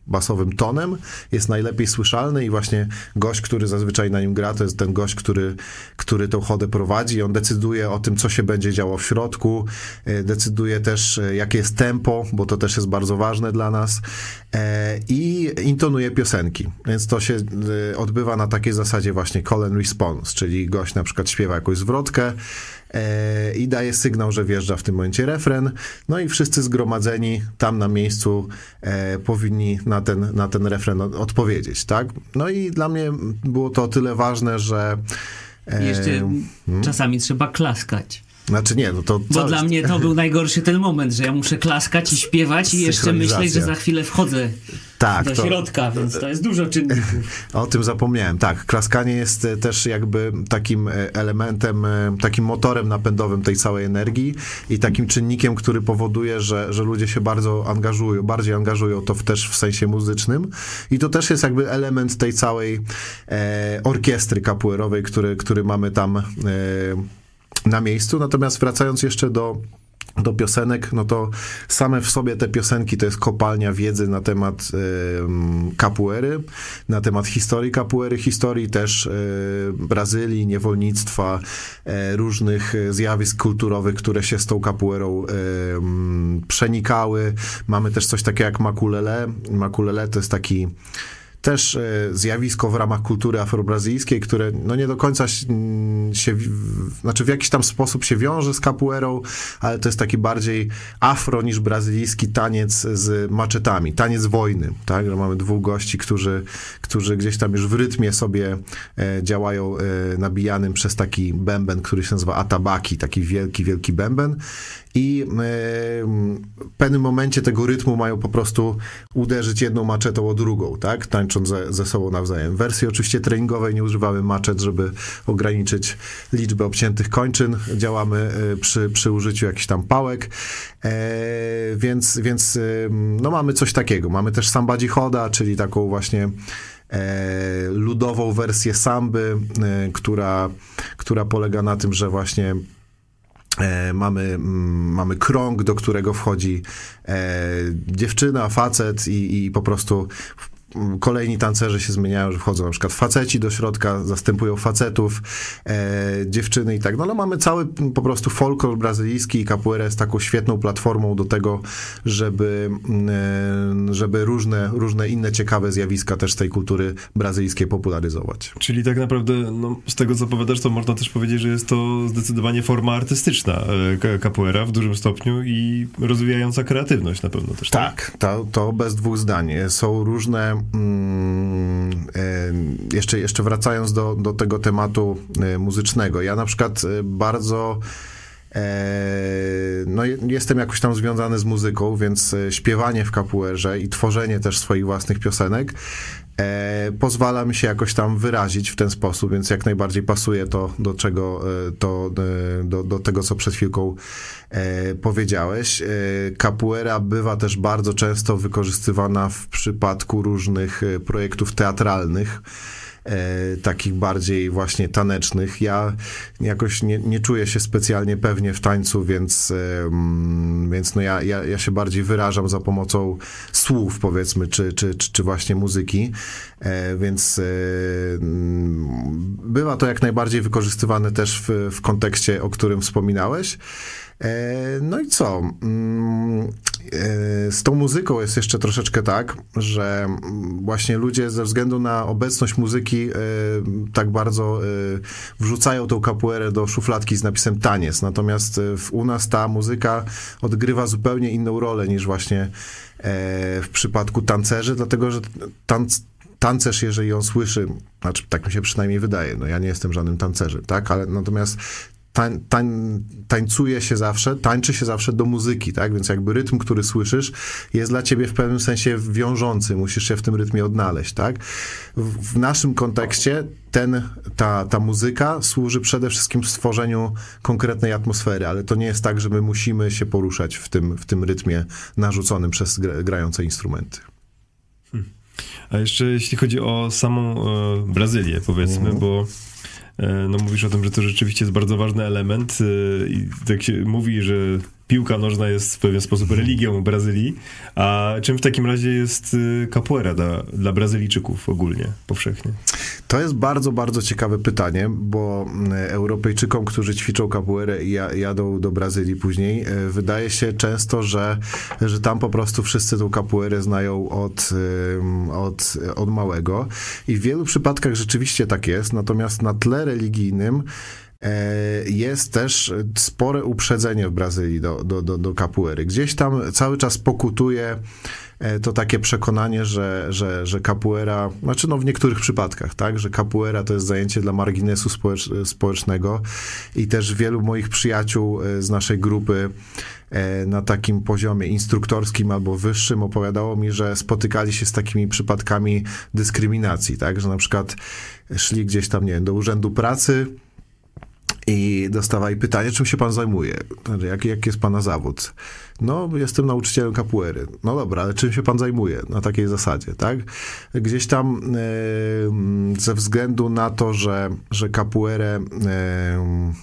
C: basowym tonem, jest najlepiej słyszalny i właśnie gość, który zazwyczaj na nim gra, to jest ten gość, który, który tą chodę prowadzi. On decyduje o tym, co się będzie działo w środku, e, decyduje też, e, jakie jest tempo, bo to też jest bardzo ważne dla nas e, i intonuje piosenki. Więc to się odbywa na takiej zasadzie właśnie call and response, czyli gość na przykład śpiewa jakąś zwrotkę, i daje sygnał, że wjeżdża w tym momencie refren. No i wszyscy zgromadzeni tam na miejscu e, powinni na ten, na ten refren odpowiedzieć, tak? No i dla mnie było to o tyle ważne, że
A: e, jeszcze hmm? czasami trzeba klaskać.
C: Znaczy nie, no to...
A: Bo dla mnie to był najgorszy ten moment, że ja muszę klaskać i śpiewać i jeszcze myśleć, że za chwilę wchodzę tak, do to, środka, więc to jest dużo czynników.
C: O tym zapomniałem, tak. Klaskanie jest e, też jakby takim e, elementem, e, takim motorem napędowym tej całej energii i takim czynnikiem, który powoduje, że, że ludzie się bardzo angażują, bardziej angażują to w, też w sensie muzycznym i to też jest jakby element tej całej e, orkiestry kapuerowej, który, który mamy tam e, na miejscu. Natomiast wracając jeszcze do do piosenek, no to same w sobie te piosenki to jest kopalnia wiedzy na temat y, capoeiry, na temat historii capoeiry, historii też y, Brazylii, niewolnictwa, y, różnych zjawisk kulturowych, które się z tą capoeirą przenikały. Mamy też coś takiego jak makulele. Makulele to jest taki też e, zjawisko w ramach kultury afrobrazylijskiej, które no nie do końca się, znaczy w jakiś tam sposób się wiąże z capoeirą, ale to jest taki bardziej afro niż brazylijski taniec z maczetami, taniec wojny, tak, że mamy dwóch gości, którzy, którzy gdzieś tam już w rytmie sobie e, działają e, nabijanym przez taki bęben, który się nazywa atabaki, taki wielki, wielki bęben i w pewnym momencie tego rytmu mają po prostu uderzyć jedną maczetą o drugą, tak? Tańcząc ze, ze sobą nawzajem. W wersji oczywiście treningowej nie używamy maczet, żeby ograniczyć liczbę obciętych kończyn. Działamy e, przy, przy użyciu jakichś tam pałek, e, więc, więc no mamy coś takiego. Mamy też samba choda, czyli taką właśnie e, ludową wersję samby, która, która polega na tym, że właśnie E, mamy, mm, mamy krąg, do którego wchodzi e, dziewczyna, facet i, i po prostu kolejni tancerze się zmieniają, że wchodzą na przykład faceci do środka, zastępują facetów, e, dziewczyny i tak. No ale mamy cały po prostu folklor brazylijski i capoeira jest taką świetną platformą do tego, żeby, e, żeby różne, różne inne ciekawe zjawiska też tej kultury brazylijskiej popularyzować.
B: Czyli tak naprawdę, no, z tego co powiadasz, to można też powiedzieć, że jest to zdecydowanie forma artystyczna e, capoeira w dużym stopniu i rozwijająca kreatywność na pewno też.
C: Tak, tak to, to bez dwóch zdań. Są różne, mm, jeszcze, jeszcze wracając do, do tego tematu e, muzycznego, ja na przykład bardzo no, jestem jakoś tam związany z muzyką, więc śpiewanie w kapuerze i tworzenie też swoich własnych piosenek e, pozwala mi się jakoś tam wyrazić w ten sposób, więc jak najbardziej pasuje to do czego, e, to, e, do, do tego, co przed chwilką e, powiedziałeś. E, capoeira bywa też bardzo często wykorzystywana w przypadku różnych e, projektów teatralnych e, takich bardziej właśnie tanecznych. Ja jakoś nie, nie czuję się specjalnie pewnie w tańcu, więc, e, więc no ja, ja, ja się bardziej wyrażam za pomocą słów, powiedzmy, czy, czy, czy, czy właśnie muzyki, e, więc e, bywa to jak najbardziej wykorzystywane też w, w kontekście, o którym wspominałeś. E, no i co? Mm, e, z tą muzyką jest jeszcze troszeczkę tak, że właśnie ludzie ze względu na obecność muzyki e, tak bardzo wrzucają tą kapuerę do szufladki z napisem taniec. Natomiast u nas ta muzyka odgrywa zupełnie inną rolę niż właśnie w przypadku tancerzy, dlatego że tanc tancerz, jeżeli on słyszy, znaczy tak mi się przynajmniej wydaje, no ja nie jestem żadnym tancerzem, tak, ale natomiast tań, tań, tańcuje się zawsze, tańczy się zawsze do muzyki, tak? Więc jakby rytm, który słyszysz, jest dla ciebie w pewnym sensie wiążący, musisz się w tym rytmie odnaleźć, tak? W, w naszym kontekście ten, ta, ta muzyka służy przede wszystkim stworzeniu konkretnej atmosfery, ale to nie jest tak, że my musimy się poruszać w tym, w tym rytmie narzuconym przez grające instrumenty.
B: Hmm. A jeszcze jeśli chodzi o samą e, Brazylię, powiedzmy, mm. bo no mówisz o tym, że to rzeczywiście jest bardzo ważny element e, i tak się mówi, że piłka nożna jest w pewien sposób religią Brazylii, a czym w takim razie jest y, capoeira dla, dla Brazylijczyków ogólnie, powszechnie?
C: To jest bardzo, bardzo ciekawe pytanie, bo y, Europejczykom, którzy ćwiczą capoeirę i jadą do Brazylii później, y, wydaje się często, że, że tam po prostu wszyscy tą capoeirę znają od, od, od małego i w wielu przypadkach rzeczywiście tak jest, natomiast na tle religijnym jest też spore uprzedzenie w Brazylii do, do, do, do capoeiry. Gdzieś tam cały czas pokutuje e, to takie przekonanie, że, że, że capoeira, znaczy no w niektórych przypadkach, tak, że capoeira to jest zajęcie dla marginesu społecz, społecznego i też wielu moich przyjaciół e, z naszej grupy na takim poziomie instruktorskim albo wyższym opowiadało mi, że spotykali się z takimi przypadkami dyskryminacji, tak, że na przykład szli gdzieś tam, nie wiem, do urzędu pracy, i dostawali pytanie, czym się pan zajmuje? Znaczy, jaki, jaki jest pana zawód? No, jestem nauczycielem kapuery. No dobra, ale czym się pan zajmuje? Na takiej zasadzie, tak? Gdzieś tam e, ze względu na to, że, że kapuerę e,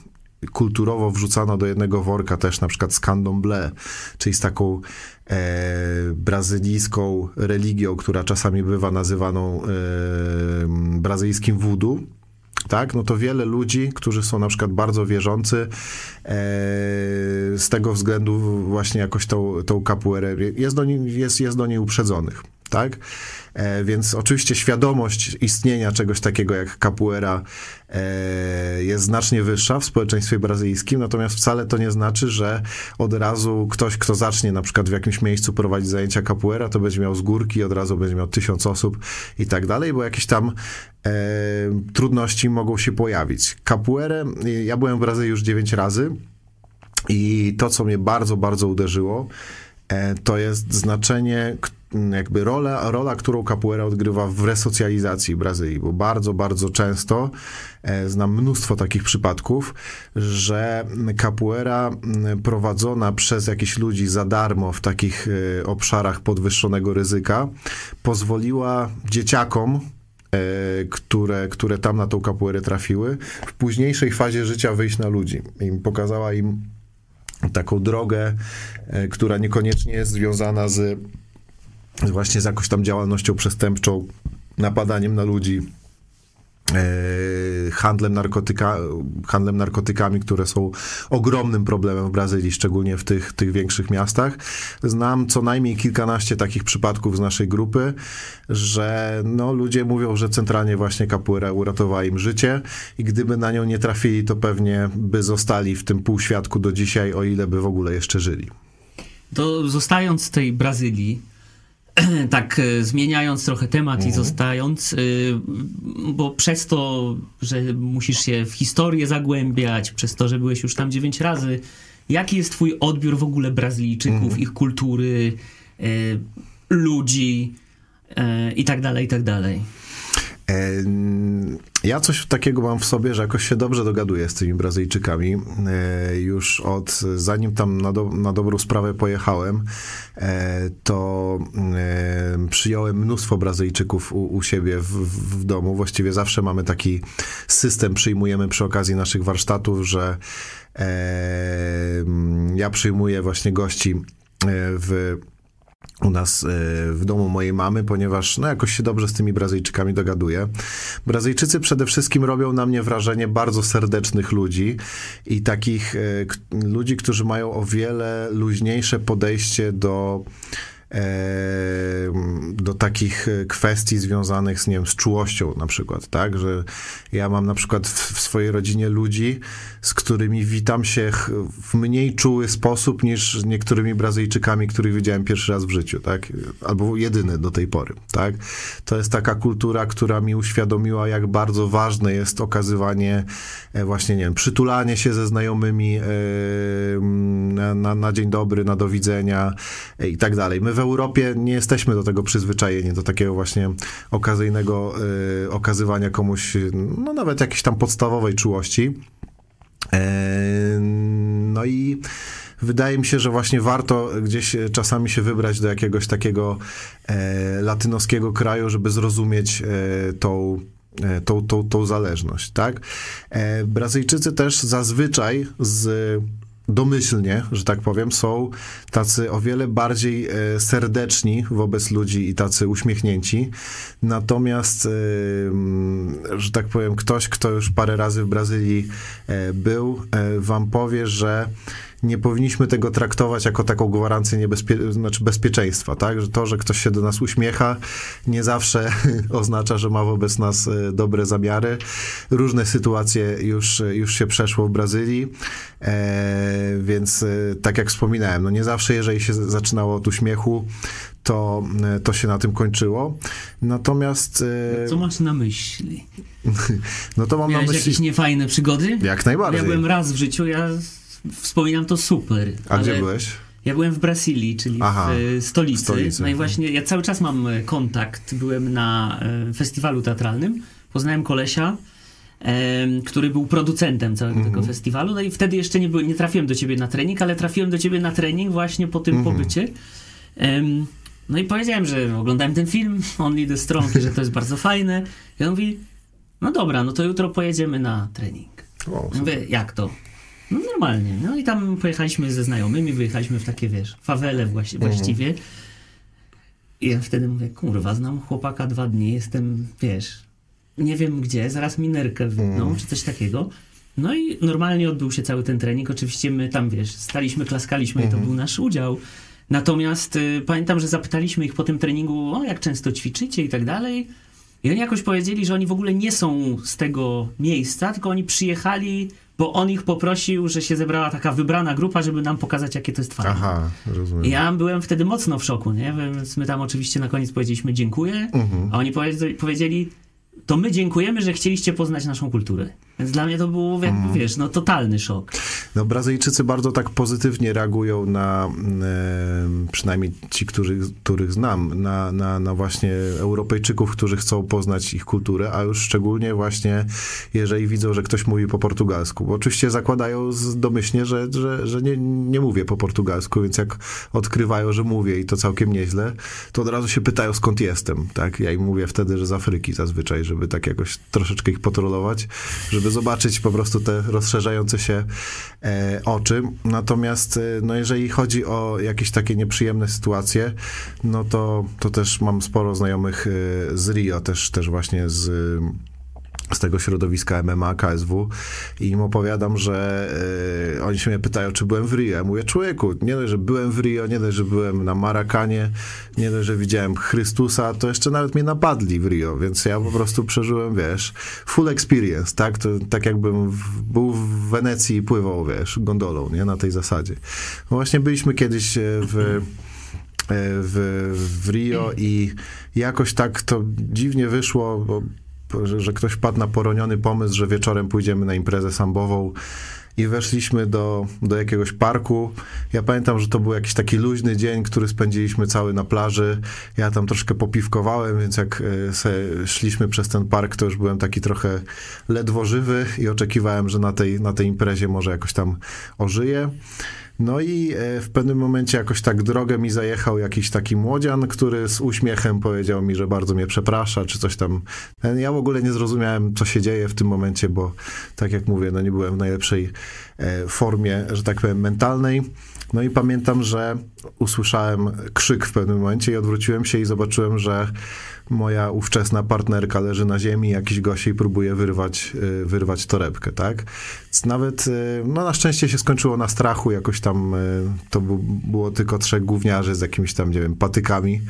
C: kulturowo wrzucano do jednego worka też na przykład z candomblé, czyli z taką e, brazylijską religią, która czasami bywa nazywaną e, brazylijskim voodoo, tak, no to wiele ludzi, którzy są na przykład bardzo wierzący, e, z tego względu właśnie jakoś tą, tą kapuerę jest do, niej, jest, jest do niej uprzedzonych tak? E, więc oczywiście świadomość istnienia czegoś takiego jak capoeira e, jest znacznie wyższa w społeczeństwie brazylijskim, natomiast wcale to nie znaczy, że od razu ktoś, kto zacznie na przykład w jakimś miejscu prowadzić zajęcia capoeira, to będzie miał z górki, od razu będzie miał tysiąc osób i tak dalej, bo jakieś tam e, trudności mogą się pojawić. Capoeirę, ja byłem w Brazylii już dziewięć razy i to, co mnie bardzo, bardzo uderzyło, e, to jest znaczenie, jakby rola, rola, którą capoeira odgrywa w resocjalizacji Brazylii, bo bardzo, bardzo często e, znam mnóstwo takich przypadków, że capoeira prowadzona przez jakichś ludzi za darmo w takich e, obszarach podwyższonego ryzyka pozwoliła dzieciakom e, które, które tam na tą kapuerę trafiły, w późniejszej fazie życia wyjść na ludzi. I pokazała im taką drogę, która niekoniecznie jest związana z właśnie z jakąś tam działalnością przestępczą, napadaniem na ludzi, e, handlem, narkotyka, handlem narkotykami, które są ogromnym problemem w Brazylii, szczególnie w tych, tych większych miastach. Znam co najmniej kilkanaście takich przypadków z naszej grupy, że no, ludzie mówią, że centralnie właśnie capoeira uratowała im życie i gdyby na nią nie trafili, to pewnie by zostali w tym półświadku do dzisiaj, o ile by w ogóle jeszcze żyli.
A: To zostając w tej Brazylii, tak e, zmieniając trochę temat i
C: Mhm.
A: zostając, y, bo przez to, że musisz się w historię zagłębiać, przez to, że byłeś już tam dziewięć razy, jaki jest twój odbiór w ogóle Brazylijczyków,
C: Mhm.
A: ich kultury, y, ludzi i tak dalej, i tak dalej?
C: Ja coś takiego mam w sobie, że jakoś się dobrze dogaduję z tymi Brazylijczykami. E, Już od, zanim tam na, do, na dobrą sprawę pojechałem, e, to przyjąłem mnóstwo Brazylijczyków u, u siebie w, w, domu. Właściwie zawsze mamy taki system, przyjmujemy przy okazji naszych warsztatów, że ja przyjmuję właśnie gości e, w u nas e, w domu mojej mamy, ponieważ no, jakoś się dobrze z tymi Brazylijczykami dogaduję. Brazylijczycy przede wszystkim robią na mnie wrażenie bardzo serdecznych ludzi i takich e, ludzi, którzy mają o wiele luźniejsze podejście do do takich e, kwestii związanych z, nie wiem, z czułością na przykład, tak, że ja mam na przykład w, w swojej rodzinie ludzi, z którymi witam się w mniej czuły sposób niż z niektórymi Brazylijczykami, których widziałem pierwszy raz w życiu, tak, albo jedyny do tej pory, tak. To jest taka kultura, która mi uświadomiła, jak bardzo ważne jest okazywanie e, właśnie, nie wiem, przytulanie się ze znajomymi na, na, na dzień dobry, na do widzenia e, i tak dalej. My Europie nie jesteśmy do tego przyzwyczajeni, do takiego właśnie okazyjnego e, okazywania komuś, no nawet jakiejś tam podstawowej czułości. E, No i wydaje mi się, że właśnie warto gdzieś czasami się wybrać do jakiegoś takiego e, latynoskiego kraju, żeby zrozumieć e, tą, e, tą, tą, tą zależność, tak? E, Brazylijczycy też zazwyczaj z domyślnie, że tak powiem, są tacy o wiele bardziej e, serdeczni wobec ludzi i tacy uśmiechnięci. Natomiast, e, że tak powiem, ktoś, kto już parę razy w Brazylii e, był, wam powie, że nie powinniśmy tego traktować jako taką gwarancję niebezpie- znaczy bezpieczeństwa, tak? Że to, że ktoś się do nas uśmiecha, nie zawsze oznacza, że ma wobec nas e, dobre zamiary. Różne sytuacje już, już się przeszło w Brazylii, e, więc e, tak jak wspominałem, no nie zawsze, jeżeli się zaczynało od uśmiechu, to, e, to się na tym kończyło. Natomiast, e,
A: Co masz na myśli?
C: no to mam na
A: Miałeś
C: myśli...
A: jakieś niefajne przygody?
C: Jak najbardziej.
A: Ja byłem raz w życiu, ja wspominam to super.
C: A gdzie byłeś?
A: Ja byłem w Brazylii, czyli
C: Aha,
A: w e, stolicy.
C: stolicy.
A: No i właśnie ja cały czas mam e, kontakt. Byłem na e, festiwalu teatralnym. Poznałem kolesia, który był producentem całego
C: Mhm.
A: tego festiwalu. No i wtedy jeszcze nie, nie trafiłem do ciebie na trening, ale trafiłem do ciebie na trening właśnie po tym
C: Mhm.
A: pobycie. Em, no i powiedziałem, że oglądałem ten film, Only the Strong, że to jest bardzo fajne. I on mówi, no dobra, no to jutro pojedziemy na trening. Ja Mówię, jak to? No normalnie. No i tam pojechaliśmy ze znajomymi, wyjechaliśmy w takie, wiesz, fawele właśnie,
C: Mhm.
A: właściwie. I ja wtedy mówię, kurwa, znam chłopaka dwa dni, jestem, wiesz, nie wiem gdzie, zaraz minerkę wypną,
C: Mhm.
A: czy coś takiego. No i normalnie odbył się cały ten trening. Oczywiście my tam, wiesz, staliśmy, klaskaliśmy i
C: Mhm.
A: to był nasz udział. Natomiast y, pamiętam, że zapytaliśmy ich po tym treningu, o jak często ćwiczycie i tak dalej. I oni jakoś powiedzieli, że oni w ogóle nie są z tego miejsca, tylko oni przyjechali, bo on ich poprosił, że się zebrała taka wybrana grupa, żeby nam pokazać, jakie to jest fajne.
C: Aha, rozumiem.
A: I ja byłem wtedy mocno w szoku, nie? Więc my tam oczywiście na koniec powiedzieliśmy dziękuję,
C: Mhm.
A: a oni powiedz- powiedzieli, to my dziękujemy, że chcieliście poznać naszą kulturę. Więc dla mnie to był, jakby,
C: Mhm.
A: wiesz, no totalny szok.
C: No, Brazylijczycy bardzo tak pozytywnie reagują na, e, przynajmniej ci, których, których znam, na, na, na właśnie Europejczyków, którzy chcą poznać ich kulturę, a już szczególnie właśnie, jeżeli widzą, że ktoś mówi po portugalsku. Bo oczywiście zakładają domyślnie, że, że, że nie, nie mówię po portugalsku, więc jak odkrywają, że mówię i to całkiem nieźle, to od razu się pytają, skąd jestem, tak? Ja im mówię wtedy, że z Afryki zazwyczaj, żeby tak jakoś troszeczkę ich potrolować, żeby zobaczyć po prostu te rozszerzające się oczy. Natomiast e, no jeżeli chodzi o jakieś takie nieprzyjemne sytuacje, no to, to też mam sporo znajomych e, z Rio, też, też właśnie z z tego środowiska MMA, KSW i im opowiadam, że y, oni się mnie pytają, czy byłem w Rio. Ja mówię, człowieku, nie dość, że byłem w Rio, nie dość, że byłem na Marakanie, nie dość, że widziałem Chrystusa, to jeszcze nawet mnie napadli w Rio, więc ja po prostu przeżyłem, wiesz, full experience, tak? To, tak jakbym w, był w Wenecji i pływał, wiesz, gondolą, nie? Na tej zasadzie. No właśnie byliśmy kiedyś e, w e, w, w Rio i jakoś tak to dziwnie wyszło, bo że, że ktoś wpadł na poroniony pomysł, że wieczorem pójdziemy na imprezę sambową i weszliśmy do, do jakiegoś parku. Ja pamiętam, że to był jakiś taki luźny dzień, który spędziliśmy cały na plaży. Ja tam troszkę popiwkowałem, więc jak e, szliśmy przez ten park, to już byłem taki trochę ledwo żywy i oczekiwałem, że na tej, na tej imprezie może jakoś tam ożyję. No i e, w pewnym momencie jakoś tak drogę mi zajechał jakiś taki młodzian, który z uśmiechem powiedział mi, że bardzo mnie przeprasza, czy coś tam. Ja w ogóle nie zrozumiałem, co się dzieje w tym momencie, bo tak jak mówię, no nie byłem w najlepszej e, formie, że tak powiem, mentalnej. No i pamiętam, że usłyszałem krzyk w pewnym momencie i odwróciłem się i zobaczyłem, że moja ówczesna partnerka leży na ziemi, jakiś gościej próbuje wyrwać, y, wyrwać torebkę, tak? Nawet, y, no na szczęście się skończyło na strachu, jakoś tam y, to było tylko trzech gówniarzy z jakimiś tam, nie wiem, patykami.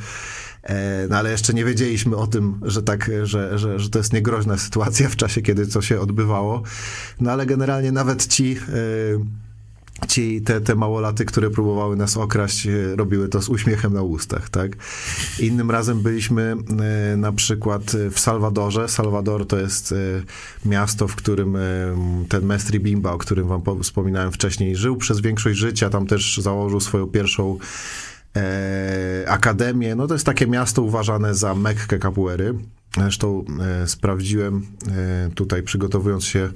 C: E, no ale jeszcze nie wiedzieliśmy o tym, że tak, że, że, że to jest niegroźna sytuacja w czasie, kiedy to się odbywało. No ale generalnie nawet ci ci, te, te małolaty, które próbowały nas okraść, e, robiły to z uśmiechem na ustach, tak? Innym razem byliśmy e, na przykład w Salwadorze. Salwador to jest e, miasto, w którym ten Mestri Bimba, o którym wam wspominałem wcześniej, żył przez większość życia, tam też założył swoją pierwszą akademię. No to jest takie miasto uważane za Mekkę kapuery. Zresztą sprawdziłem tutaj, przygotowując się E,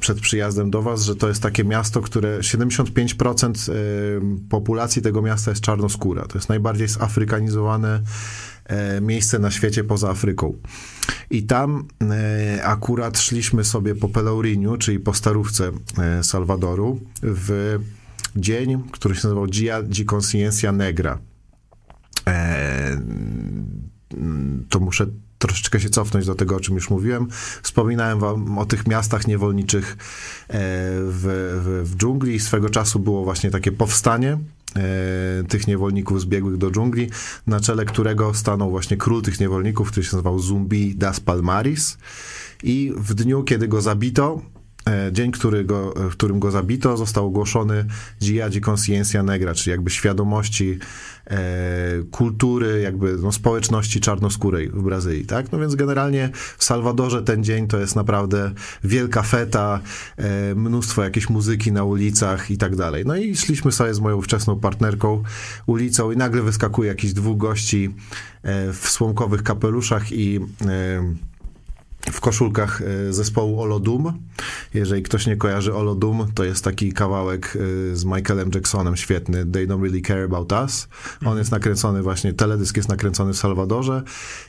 C: przed przyjazdem do was, że to jest takie miasto, które 75% e, populacji tego miasta jest czarnoskóra. To jest najbardziej zafrykanizowane e, miejsce na świecie poza Afryką. I tam akurat szliśmy sobie po Pelourinho, czyli po starówce Salwadoru, w dzień, który się nazywał Dia di Consciencia Negra. To muszę troszeczkę się cofnąć do tego, o czym już mówiłem. Wspominałem wam o tych miastach niewolniczych e, w, w, w dżungli. Swego czasu było właśnie takie powstanie e, tych niewolników zbiegłych do dżungli, na czele którego stanął właśnie król tych niewolników, który się nazywał Zumbi das Palmaris. I w dniu, kiedy go zabito, dzień, który go, w którym go zabito, został ogłoszony Dia de Consciencia Negra, czyli jakby świadomości e, kultury, jakby no, społeczności czarnoskórej w Brazylii, tak? No więc generalnie w Salwadorze ten dzień to jest naprawdę wielka feta, e, mnóstwo jakiejś muzyki na ulicach i tak dalej. No i szliśmy sobie z moją wczesną partnerką ulicą i nagle wyskakuje jakiś dwóch gości e, w słomkowych kapeluszach i e, w koszulkach e, zespołu Olodum. Jeżeli ktoś nie kojarzy Olodum, to jest taki kawałek e, z Michaelem Jacksonem świetny, They Don't Really Care About Us. On mhm. jest nakręcony właśnie, teledysk jest nakręcony w Salwadorze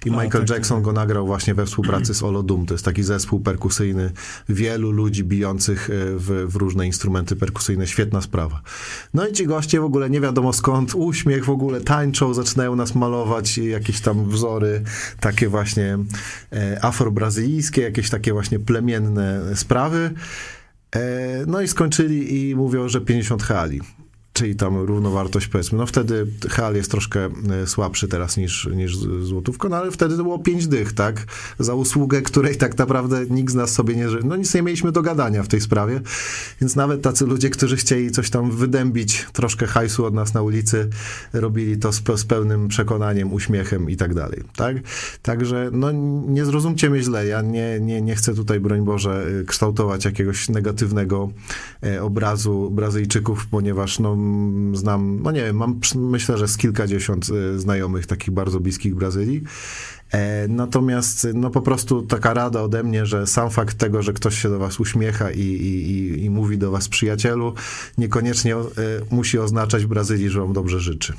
C: i A, Michael tak, Jackson tak. go nagrał właśnie we współpracy z Olodum. To jest taki zespół perkusyjny wielu ludzi bijących e, w, w różne instrumenty perkusyjne. Świetna sprawa. No i ci goście w ogóle nie wiadomo skąd, uśmiech w ogóle, tańczą, zaczynają nas malować jakieś tam wzory, takie właśnie afro-brazylijskie brazylijskie, jakieś takie właśnie plemienne sprawy. E, no i skończyli i mówią, że 50 hali czyli tam równowartość powiedzmy, no wtedy HAL jest troszkę e, słabszy teraz niż, niż złotówka, no ale wtedy to było 5 dych, tak, za usługę, której tak naprawdę nikt z nas sobie nie, no nic nie mieliśmy do gadania w tej sprawie, więc nawet tacy ludzie, którzy chcieli coś tam wydębić, troszkę hajsu od nas na ulicy, robili to z, z pełnym przekonaniem, uśmiechem i tak dalej, tak, także no nie zrozumcie mnie źle, ja nie, nie, nie chcę tutaj, broń Boże, kształtować jakiegoś negatywnego e, obrazu Brazylijczyków, ponieważ no znam, no nie wiem, mam myślę, że z kilkadziesiąt y, znajomych takich bardzo bliskich Brazylii. E, natomiast no po prostu taka rada ode mnie, że sam fakt tego, że ktoś się do was uśmiecha i, i, i mówi do was przyjacielu, niekoniecznie e, musi oznaczać Brazylii, że wam dobrze życzy.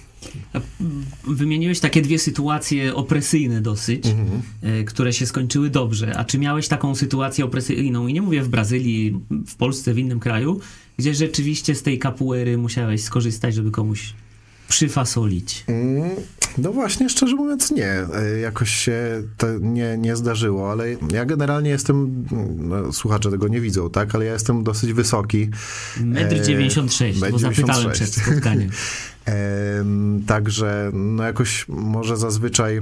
A: Wymieniłeś takie dwie sytuacje opresyjne dosyć, mhm. E, które się skończyły dobrze. A czy miałeś taką sytuację opresyjną, i nie mówię w Brazylii, w Polsce, w innym kraju, gdzie rzeczywiście z tej kapuery musiałeś skorzystać, żeby komuś przyfasolić? Mm,
C: no właśnie, szczerze mówiąc nie. E, jakoś się to nie, nie zdarzyło, ale ja generalnie jestem, no, słuchacze tego nie widzą, tak, ale ja jestem dosyć wysoki.
A: Metr 96, e, bo zapytałem przed spotkaniem.
C: e, także no jakoś może zazwyczaj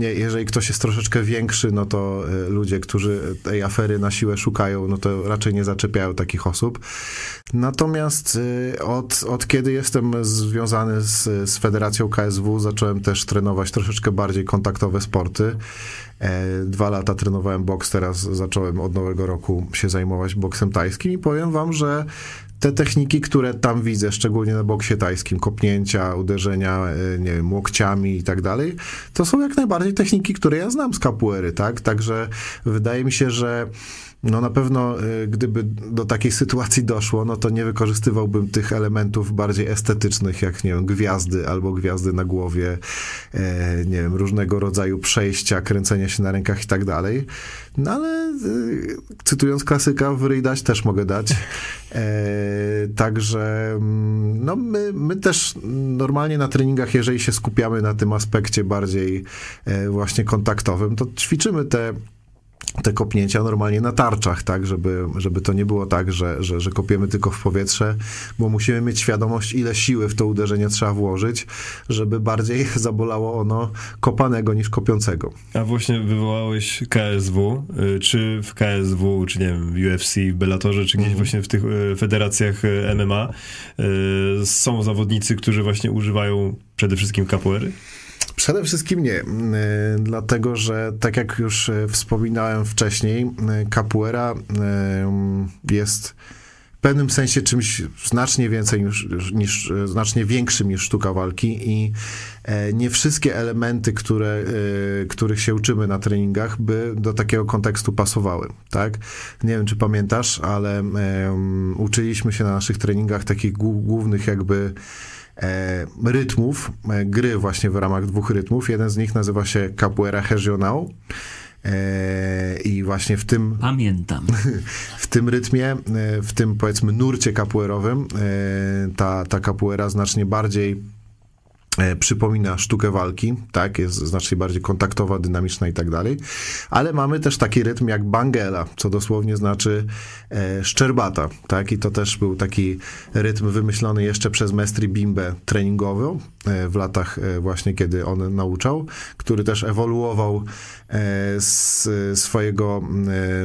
C: jeżeli ktoś jest troszeczkę większy, no to e, ludzie, którzy tej afery na siłę szukają, no to raczej nie zaczepiają takich osób. Natomiast e, od, od kiedy jestem związany z, z Federacją KSW, zacząłem też trenować troszeczkę bardziej kontaktowe sporty. E, dwa lata trenowałem boks, teraz zacząłem od nowego roku się zajmować boksem tajskim i powiem wam, że te techniki, które tam widzę, szczególnie na boksie tajskim, kopnięcia, uderzenia, e, nie wiem, łokciami i tak dalej, to są jak najbardziej techniki, które ja znam z capoeiry, tak? Także wydaje mi się, że no na pewno y, gdyby do takiej sytuacji doszło, no to nie wykorzystywałbym tych elementów bardziej estetycznych, jak nie wiem, gwiazdy albo gwiazdy na głowie, e, nie wiem, różnego rodzaju przejścia, kręcenia się na rękach i tak dalej. No ale y, cytując klasyka, w dać też mogę dać. E, także mm, no my, my też normalnie na treningach, jeżeli się skupiamy na tym aspekcie bardziej e, właśnie kontaktowym, to ćwiczymy te te kopnięcia normalnie na tarczach, tak, żeby, żeby to nie było tak, że, że, że kopiemy tylko w powietrze, bo musimy mieć świadomość, ile siły w to uderzenie trzeba włożyć, żeby bardziej zabolało ono kopanego niż kopiącego.
B: A właśnie wywołałeś KSW, y, czy w KSW, czy nie wiem, w UFC, w Bellatorze, czy gdzieś mm. właśnie w tych y, federacjach y, MMA są zawodnicy, którzy właśnie używają przede wszystkim capoeiry?
C: Przede wszystkim nie, dlatego że tak jak już e, wspominałem wcześniej, capoeira jest w pewnym sensie czymś znacznie więcej niż, niż znacznie większym niż sztuka walki i e, nie wszystkie elementy, które, których się uczymy na treningach, by do takiego kontekstu pasowały, tak? Nie wiem, czy pamiętasz, ale um, uczyliśmy się na naszych treningach takich głównych jakby rytmów, e, gry właśnie w ramach dwóch rytmów. Jeden z nich nazywa się Capoeira Regional. E, I właśnie w tym.
A: Pamiętam.
C: W tym rytmie, e, w tym powiedzmy nurcie kapuerowym, e, ta, ta kapuera znacznie bardziej E, przypomina sztukę walki, tak, jest znacznie bardziej kontaktowa, dynamiczna i tak dalej, ale mamy też taki rytm jak bangela, co dosłownie znaczy e, szczerbata, tak, i to też był taki rytm wymyślony jeszcze przez Mestri Bimbe treningowy e, w latach e, właśnie, kiedy on nauczał, który też ewoluował e, z swojego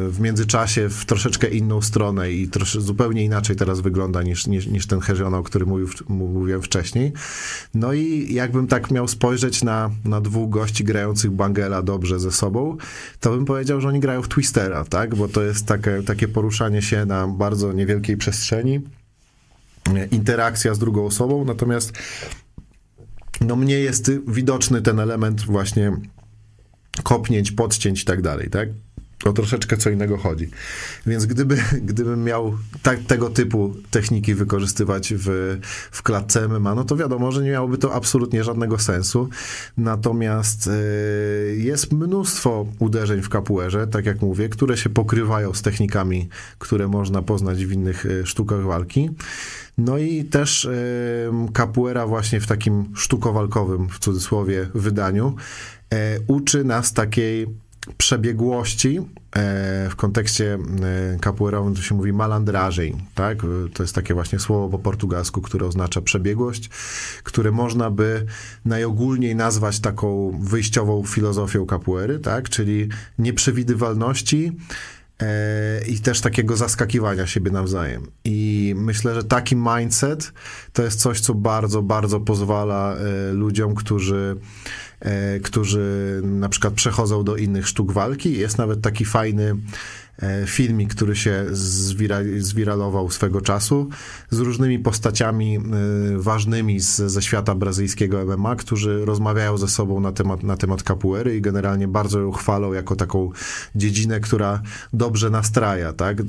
C: w międzyczasie w troszeczkę inną stronę i trosze, zupełnie inaczej teraz wygląda niż, niż, niż ten Hezionał, o którym mówił, mówiłem wcześniej. No i jakbym tak miał spojrzeć na, na dwóch gości grających Bangela dobrze ze sobą, to bym powiedział, że oni grają w Twistera, tak? Bo to jest takie, takie poruszanie się na bardzo niewielkiej przestrzeni, interakcja z drugą osobą, natomiast no mnie jest widoczny ten element właśnie kopnięć, podcięć i tak dalej, tak? O troszeczkę co innego chodzi. Więc gdyby, gdybym miał tak, tego typu techniki wykorzystywać w, w klatce MMA, no to wiadomo, że nie miałoby to absolutnie żadnego sensu. Natomiast y, jest mnóstwo uderzeń w kapuerze, tak jak mówię, które się pokrywają z technikami, które można poznać w innych y, sztukach walki. No i też y, kapuera właśnie w takim sztukowalkowym, w cudzysłowie, wydaniu uczy nas takiej przebiegłości e, w kontekście e, capoeirowym to się mówi malandrażej, tak? To jest takie właśnie słowo po portugalsku, które oznacza przebiegłość, które można by najogólniej nazwać taką wyjściową filozofią capoeiry, tak? Czyli nieprzewidywalności e, i też takiego zaskakiwania siebie nawzajem. I myślę, że taki mindset to jest coś, co bardzo, bardzo pozwala ludziom, którzy którzy na przykład przechodzą do innych sztuk walki. Jest nawet taki fajny e, filmik, który się zwira, zwiralował swego czasu z różnymi postaciami e, ważnymi z, ze świata brazylijskiego MMA, którzy rozmawiają ze sobą na temat, na temat capoeiry i generalnie bardzo ją chwalą jako taką dziedzinę, która dobrze nastraja, tak?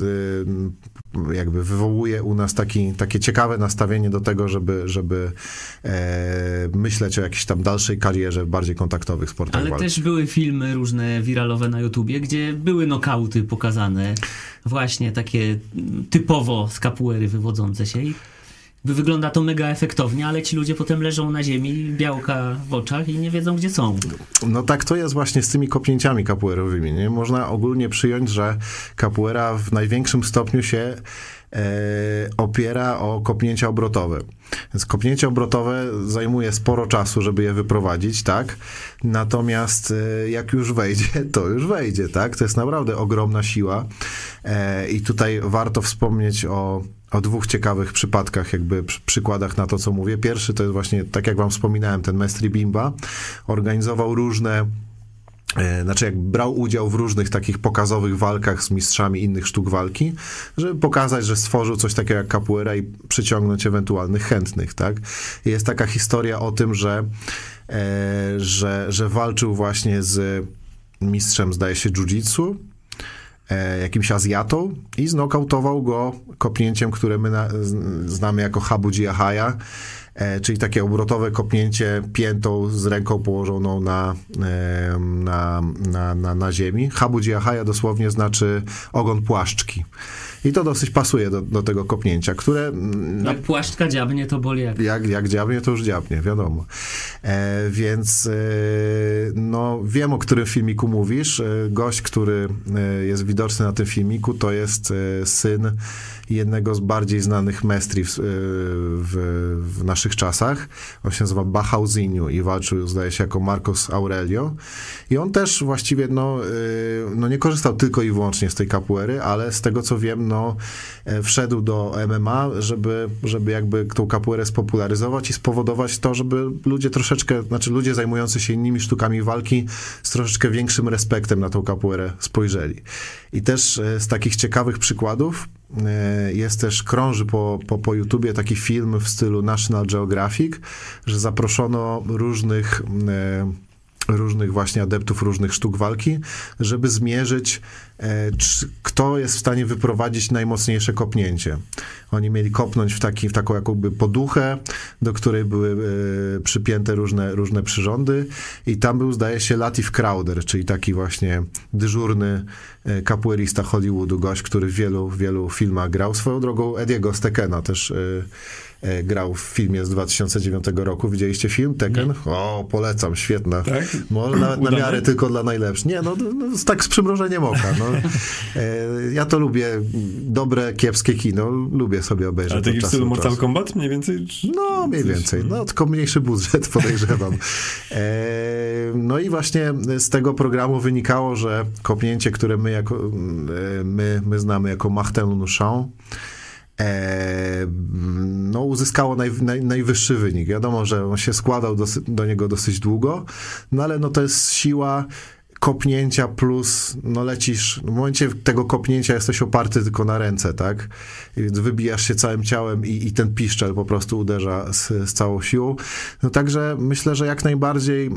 C: Jakby wywołuje u nas taki, takie ciekawe nastawienie do tego, żeby, żeby e, myśleć o jakiejś tam dalszej karierze w bardziej kontaktowych sportach
A: Ale
C: walki.
A: też były filmy różne wiralowe na YouTubie, gdzie były nokauty pokazane, właśnie takie typowo z kapuery wywodzące się i wygląda to mega efektownie, ale ci ludzie potem leżą na ziemi, białka w oczach i nie wiedzą, gdzie są.
C: No tak to jest właśnie z tymi kopnięciami kapuerowymi. Nie? Można ogólnie przyjąć, że kapuera w największym stopniu się e, opiera o kopnięcia obrotowe. Więc kopnięcie obrotowe zajmuje sporo czasu, żeby je wyprowadzić, tak? Natomiast e, jak już wejdzie, to już wejdzie, tak? To jest naprawdę ogromna siła. E, I tutaj warto wspomnieć o o dwóch ciekawych przypadkach, jakby przy, przykładach na to, co mówię. Pierwszy to jest właśnie, tak jak wam wspominałem, ten Mestri Bimba. Organizował różne e, znaczy jak brał udział w różnych takich pokazowych walkach z mistrzami innych sztuk walki, żeby pokazać, że stworzył coś takiego jak capoeira i przyciągnąć ewentualnych chętnych, tak? Jest taka historia o tym, że, e, że, że walczył właśnie z mistrzem, zdaje się, jiu-jitsu, jakimś Azjatą i znokautował go kopnięciem, które my znamy jako Habuji Ahaya, e, czyli takie obrotowe kopnięcie piętą z ręką położoną na, e, na, na, na, na ziemi. Habuji Ahaya dosłownie znaczy ogon płaszczki. I to dosyć pasuje do, do tego kopnięcia, które mm, na
A: Jak płaszczka dziabnie, to boli jak...
C: jak, jak dziabnie, to już dziabnie, wiadomo. E, więc e, no, wiem, o którym filmiku mówisz. E, gość, który e, jest widoczny na tym filmiku, to jest e, syn jednego z bardziej znanych mestri w, e, w, w naszych czasach. On się nazywa Bahauziniu i walczył, zdaje się, jako Marcos Aurelio. I on też właściwie, no, e, no nie korzystał tylko i wyłącznie z tej kapuery, ale z tego, co wiem, no, e, wszedł do MMA, żeby, żeby jakby tą kapuerę spopularyzować i spowodować to, żeby ludzie troszeczkę, znaczy ludzie zajmujący się innymi sztukami walki z troszeczkę większym respektem na tą kapuerę spojrzeli. I też e, z takich ciekawych przykładów e, jest też, krąży po, po, po YouTubie taki film w stylu National Geographic, że zaproszono różnych e, różnych właśnie adeptów różnych sztuk walki, żeby zmierzyć, e, czy, kto jest w stanie wyprowadzić najmocniejsze kopnięcie. Oni mieli kopnąć w, taki, w taką jakąby poduchę, do której były e, przypięte różne, różne przyrządy i tam był, zdaje się, Latif Crowder, czyli taki właśnie dyżurny e, capoeirista Hollywoodu, gość, który w wielu, wielu filmach grał. Swoją drogą Ediego Stekena też grał w filmie z 2009 roku. Widzieliście film Tekken? O, polecam, świetna.
B: Tak?
C: Może nawet na
B: Udane?
C: miarę tylko dla najlepszych. Nie, no, no tak z przymrużeniem oka. No. E, ja to lubię. Dobre, kiepskie kino. Lubię sobie obejrzeć.
B: Ale
C: od
B: taki w stylu Mortal. Kombat mniej więcej?
C: No, mniej więcej. No, tylko mniejszy budżet, podejrzewam. E, no i właśnie z tego programu wynikało, że kopnięcie, które my, jako, e, my, my znamy jako Martin e, no, uzyskało naj, naj, najwyższy wynik. Wiadomo, że on się składał dosy, do niego dosyć długo, no ale no, to jest siła kopnięcia plus, no lecisz, w momencie tego kopnięcia jesteś oparty tylko na ręce, tak? Więc wybijasz się całym ciałem i, i ten piszczel po prostu uderza z, z całą siłą. No także myślę, że jak najbardziej y,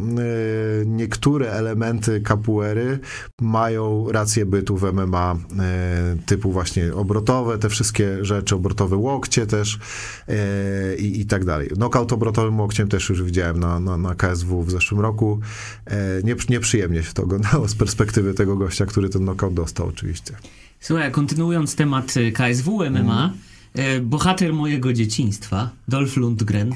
C: niektóre elementy capoeiry mają rację bytu w MMA, y, typu właśnie obrotowe, te wszystkie rzeczy, obrotowe łokcie też y, i, i tak dalej. Knockout obrotowym łokciem też już widziałem na, na, na KSW w zeszłym roku. E, Nie, nieprzyjemnie się to oglądało z perspektywy tego gościa, który ten knockout dostał oczywiście.
A: Słuchaj, kontynuując temat y, KSW MMA, e, bohater mojego dzieciństwa, Dolph Lundgren,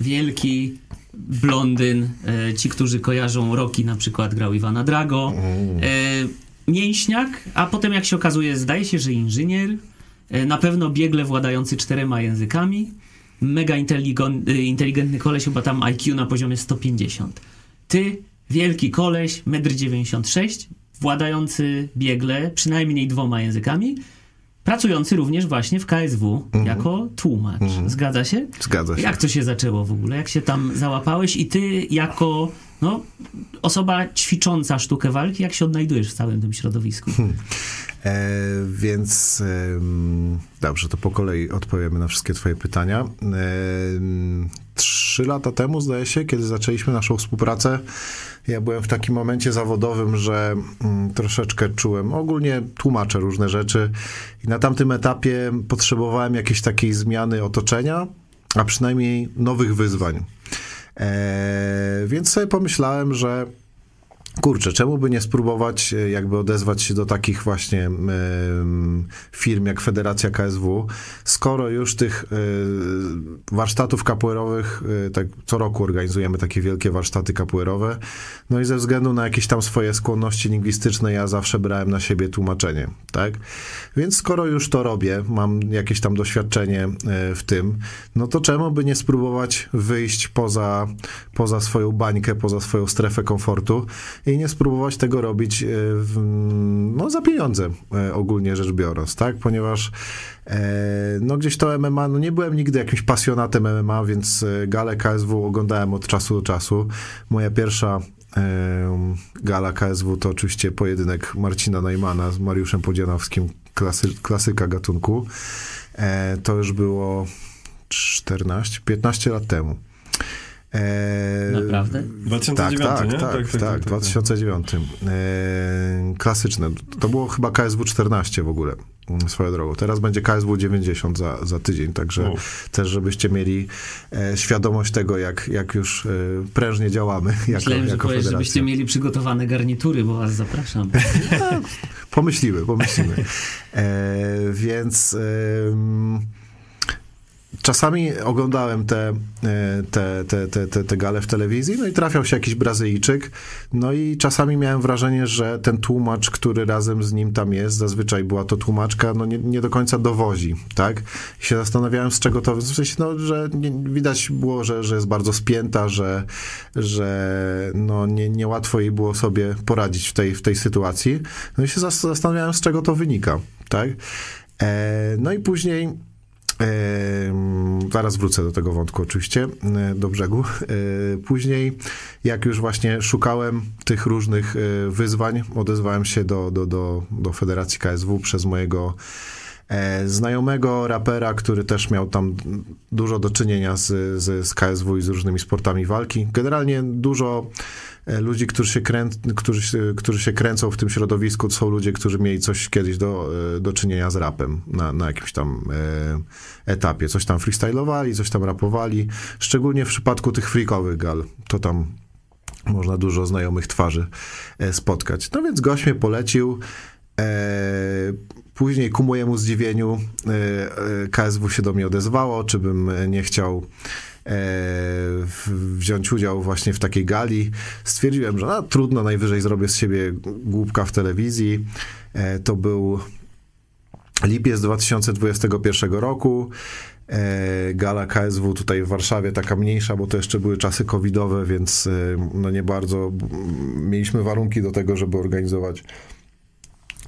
A: wielki blondyn, e, ci, którzy kojarzą Rocky na przykład grał Iwana Drago, e, mięśniak, a potem jak się okazuje, zdaje się, że inżynier, na pewno biegle władający czterema językami, mega y, inteligentny koleś, chyba tam IQ na poziomie 150. Ty, wielki koleś, 1,96 m, władający biegle przynajmniej dwoma językami, pracujący również właśnie w KSW jako tłumacz. Zgadza się?
C: Zgadza się.
A: Jak to się zaczęło w ogóle? Jak się tam załapałeś i ty jako no, osoba ćwicząca sztukę walki, jak się odnajdujesz w całym tym środowisku?
C: E, więc e, dobrze, to po kolei odpowiemy na wszystkie Twoje pytania. E, trzy lata temu, zdaje się, kiedy zaczęliśmy naszą współpracę, ja byłem w takim momencie zawodowym, że mm, troszeczkę czułem, ogólnie tłumaczę różne rzeczy i na tamtym etapie potrzebowałem jakiejś takiej zmiany otoczenia, a przynajmniej nowych wyzwań. E, więc sobie pomyślałem, że kurczę, czemu by nie spróbować e, jakby odezwać się do takich właśnie firm jak Federacja KSW, skoro już tych e, warsztatów kapuerowych, e, tak co roku organizujemy takie wielkie warsztaty kapuerowe, no i ze względu na jakieś tam swoje skłonności lingwistyczne ja zawsze brałem na siebie tłumaczenie, tak? Więc skoro już to robię, mam jakieś tam doświadczenie w tym, no to czemu by nie spróbować wyjść poza, poza swoją bańkę, poza swoją strefę komfortu i nie spróbować tego robić e, w, no, za pieniądze, e, ogólnie rzecz biorąc, tak? Ponieważ e, no gdzieś to MMA, no nie byłem nigdy jakimś pasjonatem MMA, więc galę KSW oglądałem od czasu do czasu. Moja pierwsza gala KSW to oczywiście pojedynek Marcina Najmana z Mariuszem Podzianowskim, klasy, klasyka gatunku. To już było 14, 15 lat temu.
A: E, Naprawdę?
B: 2009,
C: tak, tak,
B: nie?
C: Tak, tak, tak, tak, 2009. Tak. E, klasyczne. To było chyba KSW 14 w ogóle, mm, swoją drogą. Teraz będzie KSW 90 za, za tydzień, także też, żebyście mieli e, świadomość tego, jak, jak już e, prężnie działamy jako,
A: Myślałem,
C: jako
A: że żebyście mieli przygotowane garnitury, bo was zapraszam.
C: pomyślimy, pomyślimy. E, więc czasami oglądałem te, e, te, te, te, te, te gale w telewizji, no i trafiał się jakiś Brazylijczyk, no i czasami miałem wrażenie, że ten tłumacz, który razem z nim tam jest, zazwyczaj była to tłumaczka, no nie, nie do końca dowozi, tak? I się zastanawiałem, z czego to, w sensie, no, że nie, widać było, że, że jest bardzo spięta, że, że no, nie, niełatwo jej było sobie poradzić w tej, w tej sytuacji. No i się zastanawiałem, z czego to wynika, tak? E, no i później Zaraz wrócę do tego wątku, oczywiście, e, do brzegu. E, później, jak już właśnie szukałem tych różnych e, wyzwań, odezwałem się do, do, do, do Federacji KSW przez mojego znajomego rapera, który też miał tam dużo do czynienia z, z, z KSW i z różnymi sportami walki. Generalnie dużo ludzi, którzy się, krę, którzy, którzy się kręcą w tym środowisku, to są ludzie, którzy mieli coś kiedyś do, e, do czynienia z rapem na, na jakimś tam e, etapie. Coś tam freestylowali, coś tam rapowali. Szczególnie w przypadku tych freakowych gal. To tam można dużo znajomych twarzy e, spotkać. No więc gość mnie polecił. E, później ku mojemu zdziwieniu e, KSW się do mnie odezwało, czy bym nie chciał E, wziąć udział właśnie w takiej gali. Stwierdziłem, że no, trudno, najwyżej zrobię z siebie głupka w telewizji. E, to był lipiec 2021 roku. E, gala KSW tutaj w Warszawie, taka mniejsza, bo to jeszcze były czasy covidowe, więc no nie bardzo mieliśmy warunki do tego, żeby organizować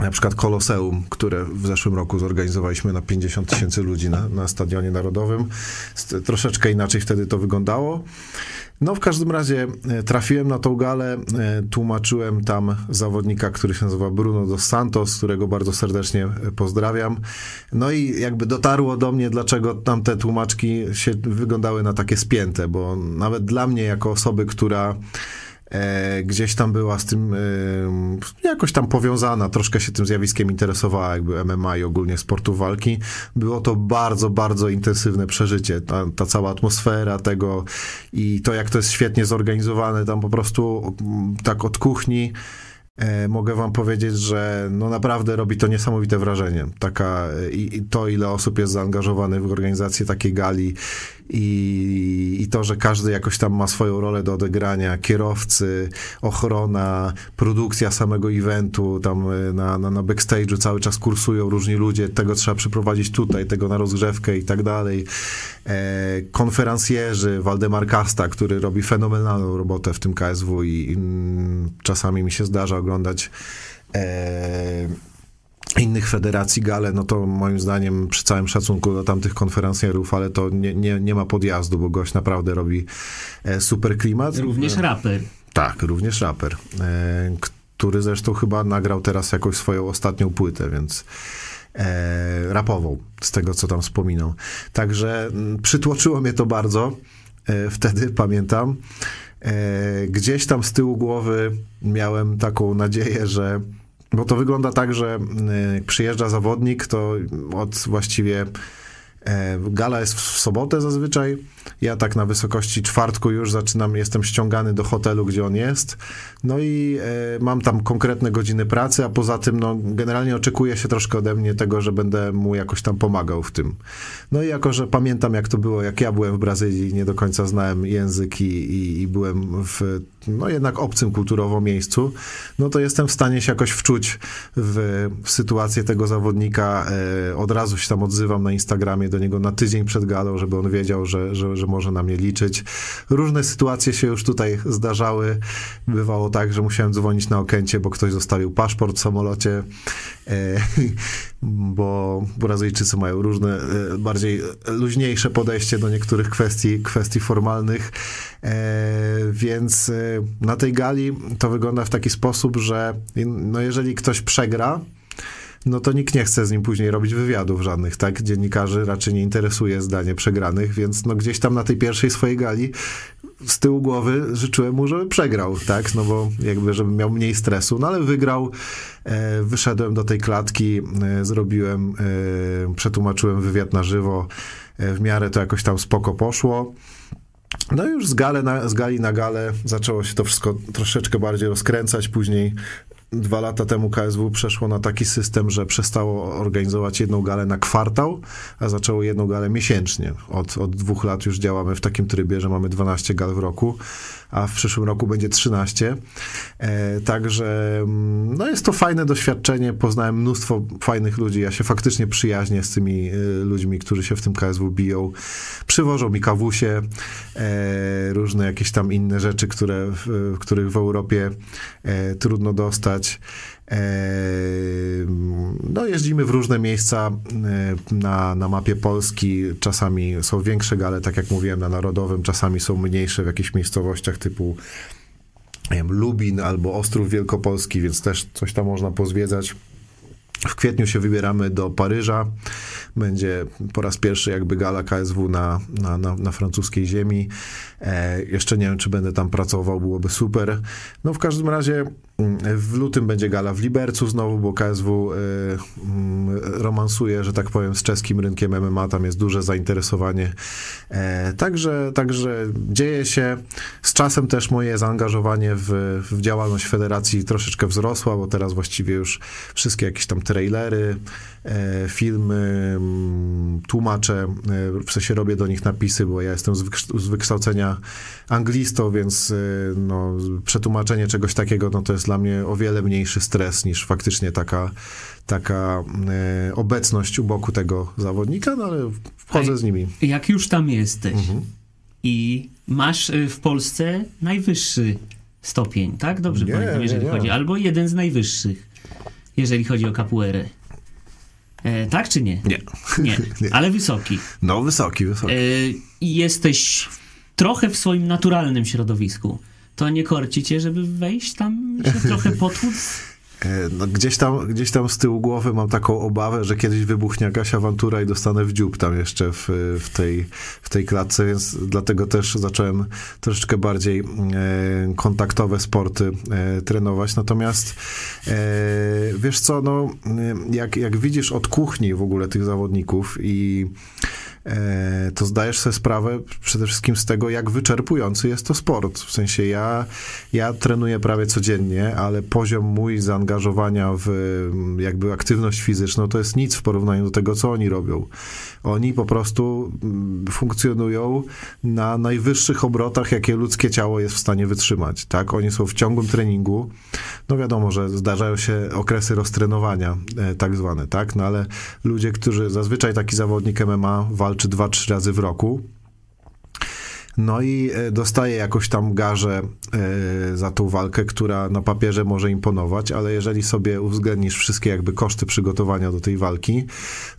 C: na przykład Koloseum, które w zeszłym roku zorganizowaliśmy na 50 tysięcy ludzi na, na Stadionie Narodowym. Troszeczkę inaczej wtedy to wyglądało. No w każdym razie e, trafiłem na tą galę, e, tłumaczyłem tam zawodnika, który się nazywa Bruno dos Santos, którego bardzo serdecznie e, pozdrawiam. No i jakby dotarło do mnie, dlaczego tam te tłumaczki się wyglądały na takie spięte, bo nawet dla mnie jako osoby, która e, gdzieś tam była z tym e, jakoś tam powiązana, troszkę się tym zjawiskiem interesowała, jakby MMA i ogólnie sportu walki. Było to bardzo, bardzo intensywne przeżycie. Ta, ta cała atmosfera tego i to, jak to jest świetnie zorganizowane, tam po prostu tak od kuchni E, mogę wam powiedzieć, że no naprawdę robi to niesamowite wrażenie. Taka, i, i to, ile osób jest zaangażowanych w organizację takiej gali i, i to, że każdy jakoś tam ma swoją rolę do odegrania, kierowcy, ochrona, produkcja samego eventu, tam e, na, na, na backstage'u cały czas kursują różni ludzie, tego trzeba przyprowadzić tutaj, tego na rozgrzewkę i tak dalej. E, konferencjerzy, Waldemar Kasta, który robi fenomenalną robotę w tym KSW i, i mm, czasami mi się zdarza oglądać e, innych federacji gale, no to moim zdaniem przy całym szacunku do tamtych konferencjerów, ale to nie, nie, nie ma podjazdu, bo gość naprawdę robi e, super klimat.
A: Również raper.
C: Tak, również raper, e, który zresztą chyba nagrał teraz jakąś swoją ostatnią płytę, więc e, rapową, z tego co tam wspominał. Także przytłoczyło mnie to bardzo. E, wtedy pamiętam. E, gdzieś tam z tyłu głowy miałem taką nadzieję, że. Bo to wygląda tak, że jak przyjeżdża zawodnik, to od właściwie Gala jest w sobotę zazwyczaj. Ja tak na wysokości czwartku już zaczynam, jestem ściągany do hotelu, gdzie on jest. No i e, mam tam konkretne godziny pracy, a poza tym, no, generalnie oczekuje się troszkę ode mnie tego, że będę mu jakoś tam pomagał w tym. No i jako, że pamiętam, jak to było, jak ja byłem w Brazylii, nie do końca znałem język i, i, i byłem w, no jednak obcym kulturowo miejscu, no to jestem w stanie się jakoś wczuć w, w sytuację tego zawodnika. E, od razu się tam odzywam na Instagramie do niego na tydzień przed galą, żeby on wiedział, że, że, że może na mnie liczyć. Różne sytuacje się już tutaj zdarzały. Bywało tak, że musiałem dzwonić na okęcie, bo ktoś zostawił paszport w samolocie, e, bo Brazylijczycy mają różne, e, bardziej luźniejsze podejście do niektórych kwestii, kwestii formalnych, e, więc e, na tej gali to wygląda w taki sposób, że no jeżeli ktoś przegra, no to nikt nie chce z nim później robić wywiadów żadnych, tak? Dziennikarzy raczej nie interesuje zdanie przegranych, więc no gdzieś tam na tej pierwszej swojej gali z tyłu głowy życzyłem mu, żeby przegrał, tak? No bo jakby, żeby miał mniej stresu, no ale wygrał, e, wyszedłem do tej klatki, e, zrobiłem, e, przetłumaczyłem wywiad na żywo, e, w miarę to jakoś tam spoko poszło. No już z, gale na, z gali na galę zaczęło się to wszystko troszeczkę bardziej rozkręcać. Później dwa lata temu KSW przeszło na taki system, że przestało organizować jedną galę na kwartał, a zaczęło jedną galę miesięcznie. Od, od dwóch lat już działamy w takim trybie, że mamy 12 gal w roku, a w przyszłym roku będzie 13. E, także no jest to fajne doświadczenie. Poznałem mnóstwo fajnych ludzi. Ja się faktycznie przyjaźnię z tymi y, ludźmi, którzy się w tym KSW biją. Przywożą mi kawusie, e, różne jakieś tam inne rzeczy, które, w, których w Europie e, trudno dostać. No, jeździmy w różne miejsca na, na mapie Polski. Czasami są większe gale, tak jak mówiłem, na Narodowym, czasami są mniejsze w jakichś miejscowościach typu wiem, Lubin albo Ostrów Wielkopolski, więc też coś tam można pozwiedzać. W kwietniu się wybieramy do Paryża. Będzie po raz pierwszy jakby gala KSW na, na, na, na francuskiej ziemi. E, jeszcze nie wiem, czy będę tam pracował, byłoby super. No w każdym razie w lutym będzie gala w Libercu znowu, bo KSW y, y, romansuje, że tak powiem, z czeskim rynkiem MMA, tam jest duże zainteresowanie. E, także, także dzieje się. Z czasem też moje zaangażowanie w, w działalność federacji troszeczkę wzrosła, bo teraz właściwie już wszystkie jakieś tam trailery, e, filmy, m, tłumaczę, e, w sensie robię do nich napisy, bo ja jestem z, wykształ- z wykształcenia anglistą, więc no, przetłumaczenie czegoś takiego, no to jest dla mnie o wiele mniejszy stres niż faktycznie taka, taka e, obecność u boku tego zawodnika, no ale wchodzę
A: Ej.
C: z nimi.
A: Jak już tam jesteś i masz y, w Polsce najwyższy stopień, tak? Dobrze
C: Nie,
A: pamiętam, jeżeli
C: nie, nie.
A: chodzi. Albo jeden z najwyższych, jeżeli chodzi o kapuerę. E, tak czy nie?
C: Nie.
A: Nie, ale wysoki.
C: No wysoki, wysoki.
A: E, I jesteś trochę w swoim naturalnym środowisku. To nie korci cię, żeby wejść tam się trochę potłuc?
C: E, No, gdzieś, tam, gdzieś tam z tyłu głowy mam taką obawę, że kiedyś wybuchnie jakaś awantura i dostanę w dziób tam jeszcze w, w, tej, w tej klatce, więc dlatego też zacząłem troszeczkę bardziej e, kontaktowe sporty e, trenować. Natomiast e, wiesz co, no, e, jak, jak widzisz od kuchni w ogóle tych zawodników i to zdajesz sobie sprawę przede wszystkim z tego, jak wyczerpujący jest to sport. W sensie ja, ja trenuję prawie codziennie, ale poziom mój zaangażowania w jakby aktywność fizyczną to jest nic w porównaniu do tego, co oni robią. Oni po prostu mm, funkcjonują na najwyższych obrotach, jakie ludzkie ciało jest w stanie wytrzymać. Tak? Oni są w ciągłym treningu. No wiadomo, że zdarzają się okresy roztrenowania, e, tak zwane, tak? No ale ludzie, którzy zazwyczaj taki zawodnik MMA walczy 2-3 razy w roku. No i e, dostaje jakąś tam garzę e, za tą walkę, która na papierze może imponować, ale jeżeli sobie uwzględnisz wszystkie jakby koszty przygotowania do tej walki,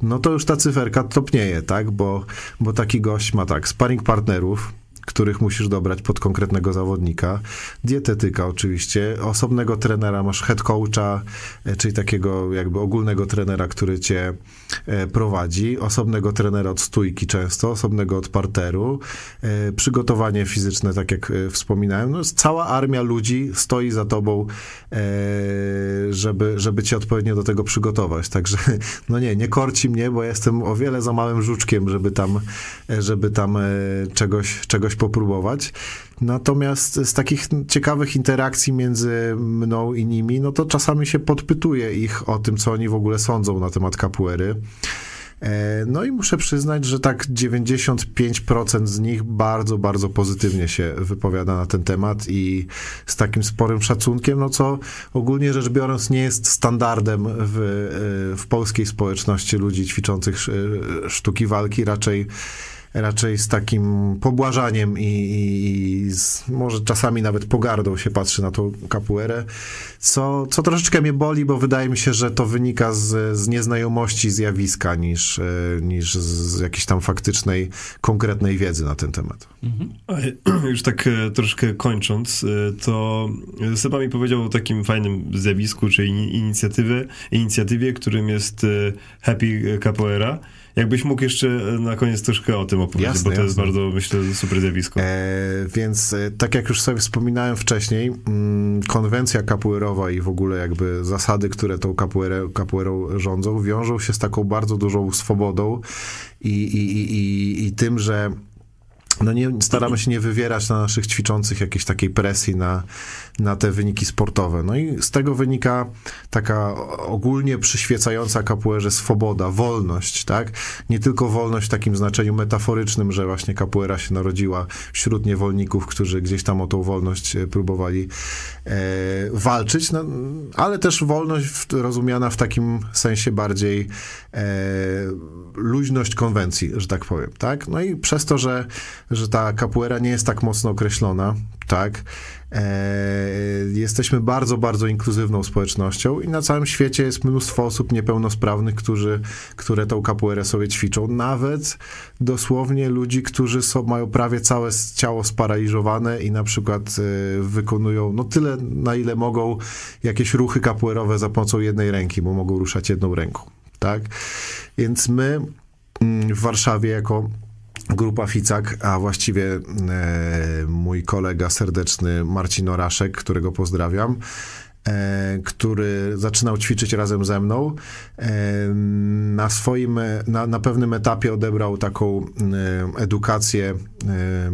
C: no to już ta cyferka topnieje, tak? Bo, bo taki gość ma tak, sparring partnerów, których musisz dobrać pod konkretnego zawodnika, dietetyka oczywiście, osobnego trenera, masz head coacha, e, czyli takiego jakby ogólnego trenera, który cię e, prowadzi, osobnego trenera od stójki często, osobnego od parteru, e, przygotowanie fizyczne, tak jak wspominałem, no cała armia ludzi stoi za tobą, żeby, żeby cię odpowiednio do tego przygotować, także no nie, nie korci mnie, bo jestem o wiele za małym żuczkiem, żeby tam, żeby tam czegoś, czegoś popróbować. Natomiast z takich ciekawych interakcji między mną i nimi, no to czasami się podpytuje ich o tym, co oni w ogóle sądzą na temat kapuery. E, no i muszę przyznać, że tak 95% z nich bardzo, bardzo pozytywnie się wypowiada na ten temat i z takim sporym szacunkiem, no co ogólnie rzecz biorąc nie jest standardem w, e, w polskiej społeczności ludzi ćwiczących sztuki walki, raczej raczej z takim pobłażaniem i, i, z, może czasami nawet pogardą się patrzy na tą kapuerę, co, co troszeczkę mnie boli, bo wydaje mi się, że to wynika z, z nieznajomości zjawiska niż, e, niż z jakiejś tam faktycznej, konkretnej wiedzy na ten temat. Mhm.
B: Już tak e, troszkę kończąc, e, to Seba mi powiedział o takim fajnym zjawisku, czy inicjatywie, inicjatywie którym jest Happy Capoeira. Jakbyś mógł jeszcze na koniec troszkę o tym opowiedzieć, jasne, bo to jasne. jest bardzo, myślę, super zjawisko. E,
C: więc e, tak jak już sobie wspominałem wcześniej, mm, konwencja kapuerowa i w ogóle jakby zasady, które tą kapuerę, kapuerą rządzą, wiążą się z taką bardzo dużą swobodą i, i, i, i tym, że no nie, staramy się nie wywierać na naszych ćwiczących jakiejś takiej presji na, na te wyniki sportowe. No i z tego wynika taka ogólnie przyświecająca kapuerze swoboda, wolność, tak? Nie tylko wolność w takim znaczeniu metaforycznym, że właśnie kapuera się narodziła wśród niewolników, którzy gdzieś tam o tą wolność e, próbowali e, walczyć, no, ale też wolność w, rozumiana w takim sensie bardziej e, luźność konwencji, że tak powiem, tak? No i przez to, że, że ta kapuera nie jest tak mocno określona, tak? E, jesteśmy bardzo, bardzo inkluzywną społecznością i na całym świecie jest mnóstwo osób niepełnosprawnych, którzy, które tą kapuerę sobie ćwiczą. Nawet dosłownie ludzi, którzy są, mają prawie całe ciało sparaliżowane i na przykład e, wykonują no tyle, na ile mogą jakieś ruchy kapuerowe za pomocą jednej ręki, bo mogą ruszać jedną ręką, tak? Więc my mm, w Warszawie jako Grupa Ficak, a właściwie e, mój kolega serdeczny Marcin Oraszek, którego pozdrawiam, e, który zaczynał ćwiczyć razem ze mną. E, na swoim, na, na pewnym etapie odebrał taką e, edukację, e,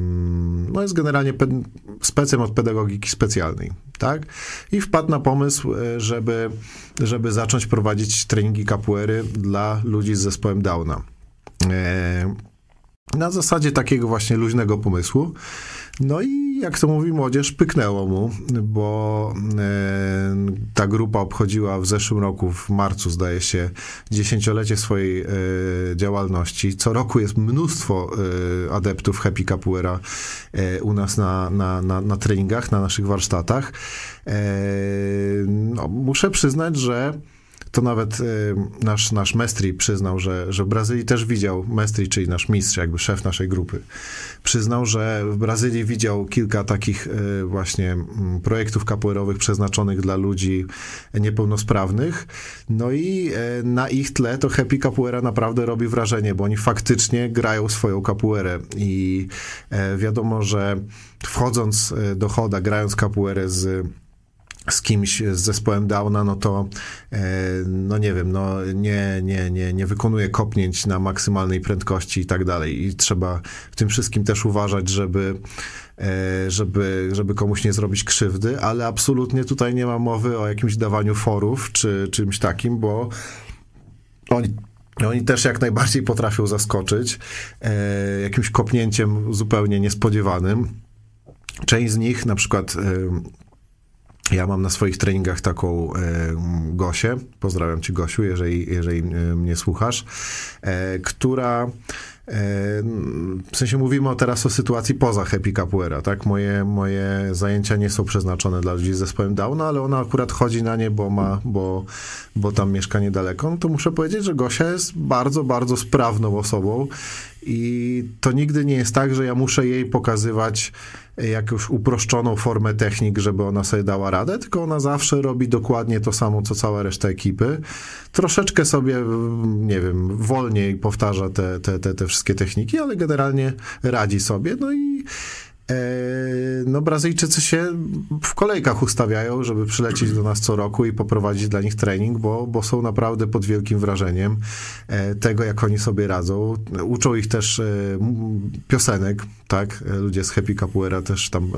C: no jest generalnie specem od pedagogiki specjalnej, tak? I wpadł na pomysł, e, żeby, żeby zacząć prowadzić treningi capoeiry dla ludzi z zespołem Downa na zasadzie takiego właśnie luźnego pomysłu. No i jak to mówi młodzież, pyknęło mu, bo e, ta grupa obchodziła w zeszłym roku, w marcu zdaje się, dziesięciolecie swojej e, działalności. Co roku jest mnóstwo e, adeptów Happy Capoeira u nas na, na, na, na treningach, na naszych warsztatach. No, muszę przyznać, że to nawet y, nasz, nasz Mestri przyznał, że, że w Brazylii też widział, Mestri, czyli nasz mistrz, jakby szef naszej grupy, przyznał, że w Brazylii widział kilka takich y, właśnie mm, projektów kapuerowych przeznaczonych dla ludzi niepełnosprawnych. No i y, na ich tle to Happy Capoeira naprawdę robi wrażenie, bo oni faktycznie grają swoją kapuerę i wiadomo, że wchodząc do choda, grając kapuerę z z kimś z zespołem Downa, no to e, no nie wiem, no nie, nie, nie, nie wykonuje kopnięć na maksymalnej prędkości i tak dalej. I trzeba w tym wszystkim też uważać, żeby e, żeby, żeby komuś nie zrobić krzywdy, ale absolutnie tutaj nie ma mowy o jakimś dawaniu forów czy czymś takim, bo oni oni też jak najbardziej potrafią zaskoczyć e, jakimś kopnięciem zupełnie niespodziewanym. Część z nich, na przykład ja mam na swoich treningach taką e, Gosię, pozdrawiam cię Gosiu, jeżeli, jeżeli e, mnie słuchasz, e, która w sensie mówimy teraz o sytuacji poza Happy Capoeira, tak? Moje, moje zajęcia nie są przeznaczone dla ludzi z zespołem Downa, ale ona akurat chodzi na nie, bo ma, bo, bo tam mieszka niedaleko. No to muszę powiedzieć, że Gosia jest bardzo, bardzo sprawną osobą i to nigdy nie jest tak, że ja muszę jej pokazywać jakąś uproszczoną formę technik, żeby ona sobie dała radę, tylko ona zawsze robi dokładnie to samo, co cała reszta ekipy. Troszeczkę sobie, nie wiem, wolniej powtarza te, te, te, te wszystkie techniki, ale generalnie radzi sobie. No i E, no Brazylijczycy się w kolejkach ustawiają, żeby przylecieć do nas co roku i poprowadzić dla nich trening, bo, bo są naprawdę pod wielkim wrażeniem e, tego, jak oni sobie radzą. Uczą ich też e, piosenek, tak? Ludzie z Happy Capoeira też tam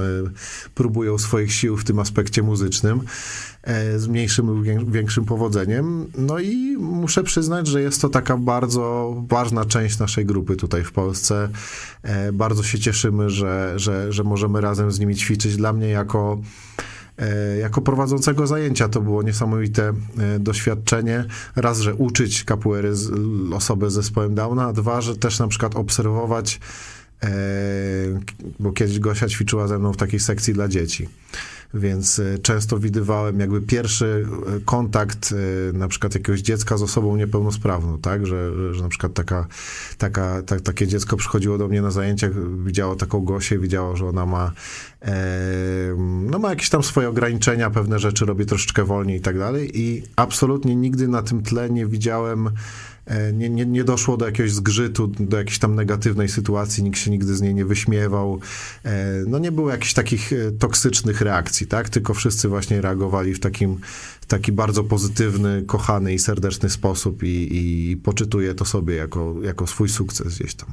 C: próbują swoich sił w tym aspekcie muzycznym z mniejszym lub większym powodzeniem. No i muszę przyznać, że jest to taka bardzo ważna część naszej grupy tutaj w Polsce. Bardzo się cieszymy, że, że że, możemy razem z nimi ćwiczyć. Dla mnie jako e, jako prowadzącego zajęcia to było niesamowite e, doświadczenie. Raz, że uczyć kapuery osobę z zespołem Downa, a dwa, że też na przykład obserwować, e, bo kiedyś Gosia ćwiczyła ze mną w takiej sekcji dla dzieci więc e, często widywałem jakby pierwszy e, kontakt e, na przykład jakiegoś dziecka z osobą niepełnosprawną, tak, że, że na przykład taka, taka, ta, takie dziecko przychodziło do mnie na zajęciach, widziało taką Gosię, widziało, że ona ma no ma jakieś tam swoje ograniczenia, pewne rzeczy robi troszeczkę wolniej i tak dalej. I absolutnie nigdy na tym tle nie widziałem E, nie, nie, nie doszło do jakiegoś zgrzytu, do jakiejś tam negatywnej sytuacji, nikt się nigdy z niej nie wyśmiewał. E, no nie było jakichś takich e, toksycznych reakcji, tak? Tylko wszyscy właśnie reagowali w takim taki bardzo pozytywny, kochany i serdeczny sposób i, i poczytuję to sobie jako, jako swój sukces gdzieś tam.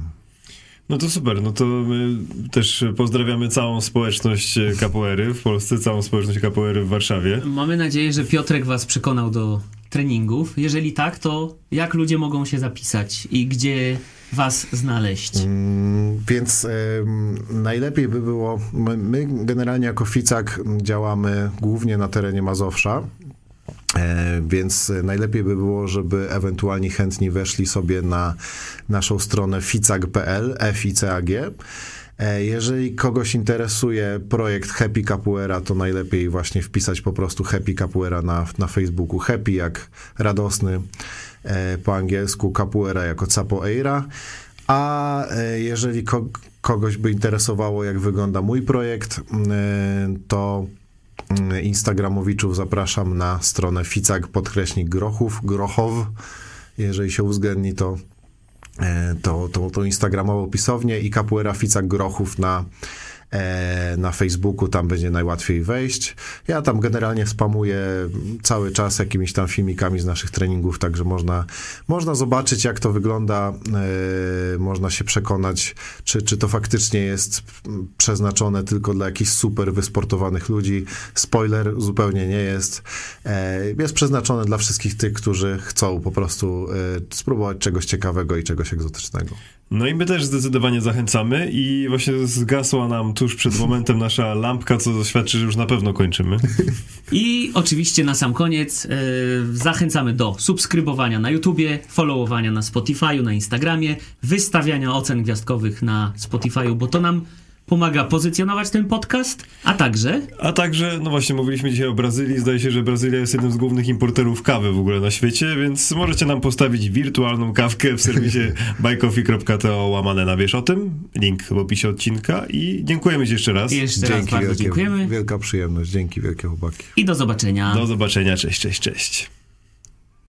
B: No to super, no to my też pozdrawiamy całą społeczność kapoery w Polsce, całą społeczność kapoery w Warszawie.
A: Mamy nadzieję, że Piotrek was przekonał do treningów? Jeżeli tak, to jak ludzie mogą się zapisać i gdzie was znaleźć? Mm,
C: więc y, najlepiej by było, my, my, generalnie jako Ficak działamy głównie na terenie Mazowsza, e, więc najlepiej by było, żeby ewentualnie chętni weszli sobie na naszą stronę ficag.pl, F-I-C-A-G. E, jeżeli kogoś interesuje projekt Happy Capoeira, to najlepiej właśnie wpisać po prostu Happy Capoeira na, na Facebooku. Happy jak radosny e, po angielsku, Capoeira jako capoeira. A e, jeżeli ko kogoś by interesowało, jak wygląda mój projekt, to Instagramowiczów zapraszam na stronę ficag podkreśnik grochów, grochow. Jeżeli się uwzględni, to E, to, to, to instagramową pisownię i Capoeira Fica Grochów na E, na Facebooku, tam będzie najłatwiej wejść. Ja tam generalnie spamuję cały czas jakimiś tam filmikami z naszych treningów, także można, można zobaczyć, jak to wygląda, e, można się przekonać, czy, czy to faktycznie jest przeznaczone tylko dla jakichś super wysportowanych ludzi. Spoiler, zupełnie nie jest. E, jest przeznaczone dla wszystkich tych, którzy chcą po prostu spróbować czegoś ciekawego i czegoś egzotycznego.
B: No i my też zdecydowanie zachęcamy i właśnie zgasła nam tuż przed momentem nasza lampka, co świadczy, że już na pewno kończymy.
A: I oczywiście na sam koniec yy, zachęcamy do subskrybowania na YouTubie, followowania na Spotify'u, na Instagramie, wystawiania ocen gwiazdkowych na Spotify'u, bo to nam pomaga pozycjonować ten podcast, a także...
B: A także, no właśnie, mówiliśmy dzisiaj o Brazylii. Zdaje się, że Brazylia jest jednym z głównych importerów kawy w ogóle na świecie, więc możecie nam postawić wirtualną kawkę w serwisie buycoffee.to łamane na wiesz o tym. Link w opisie odcinka i dziękujemy Ci jeszcze raz.
A: Jeszcze Dzięki raz bardzo wielkie, dziękujemy.
C: Wielka przyjemność. Dzięki wielkie chłopaki.
A: I do zobaczenia.
B: Do zobaczenia. Cześć, cześć, cześć.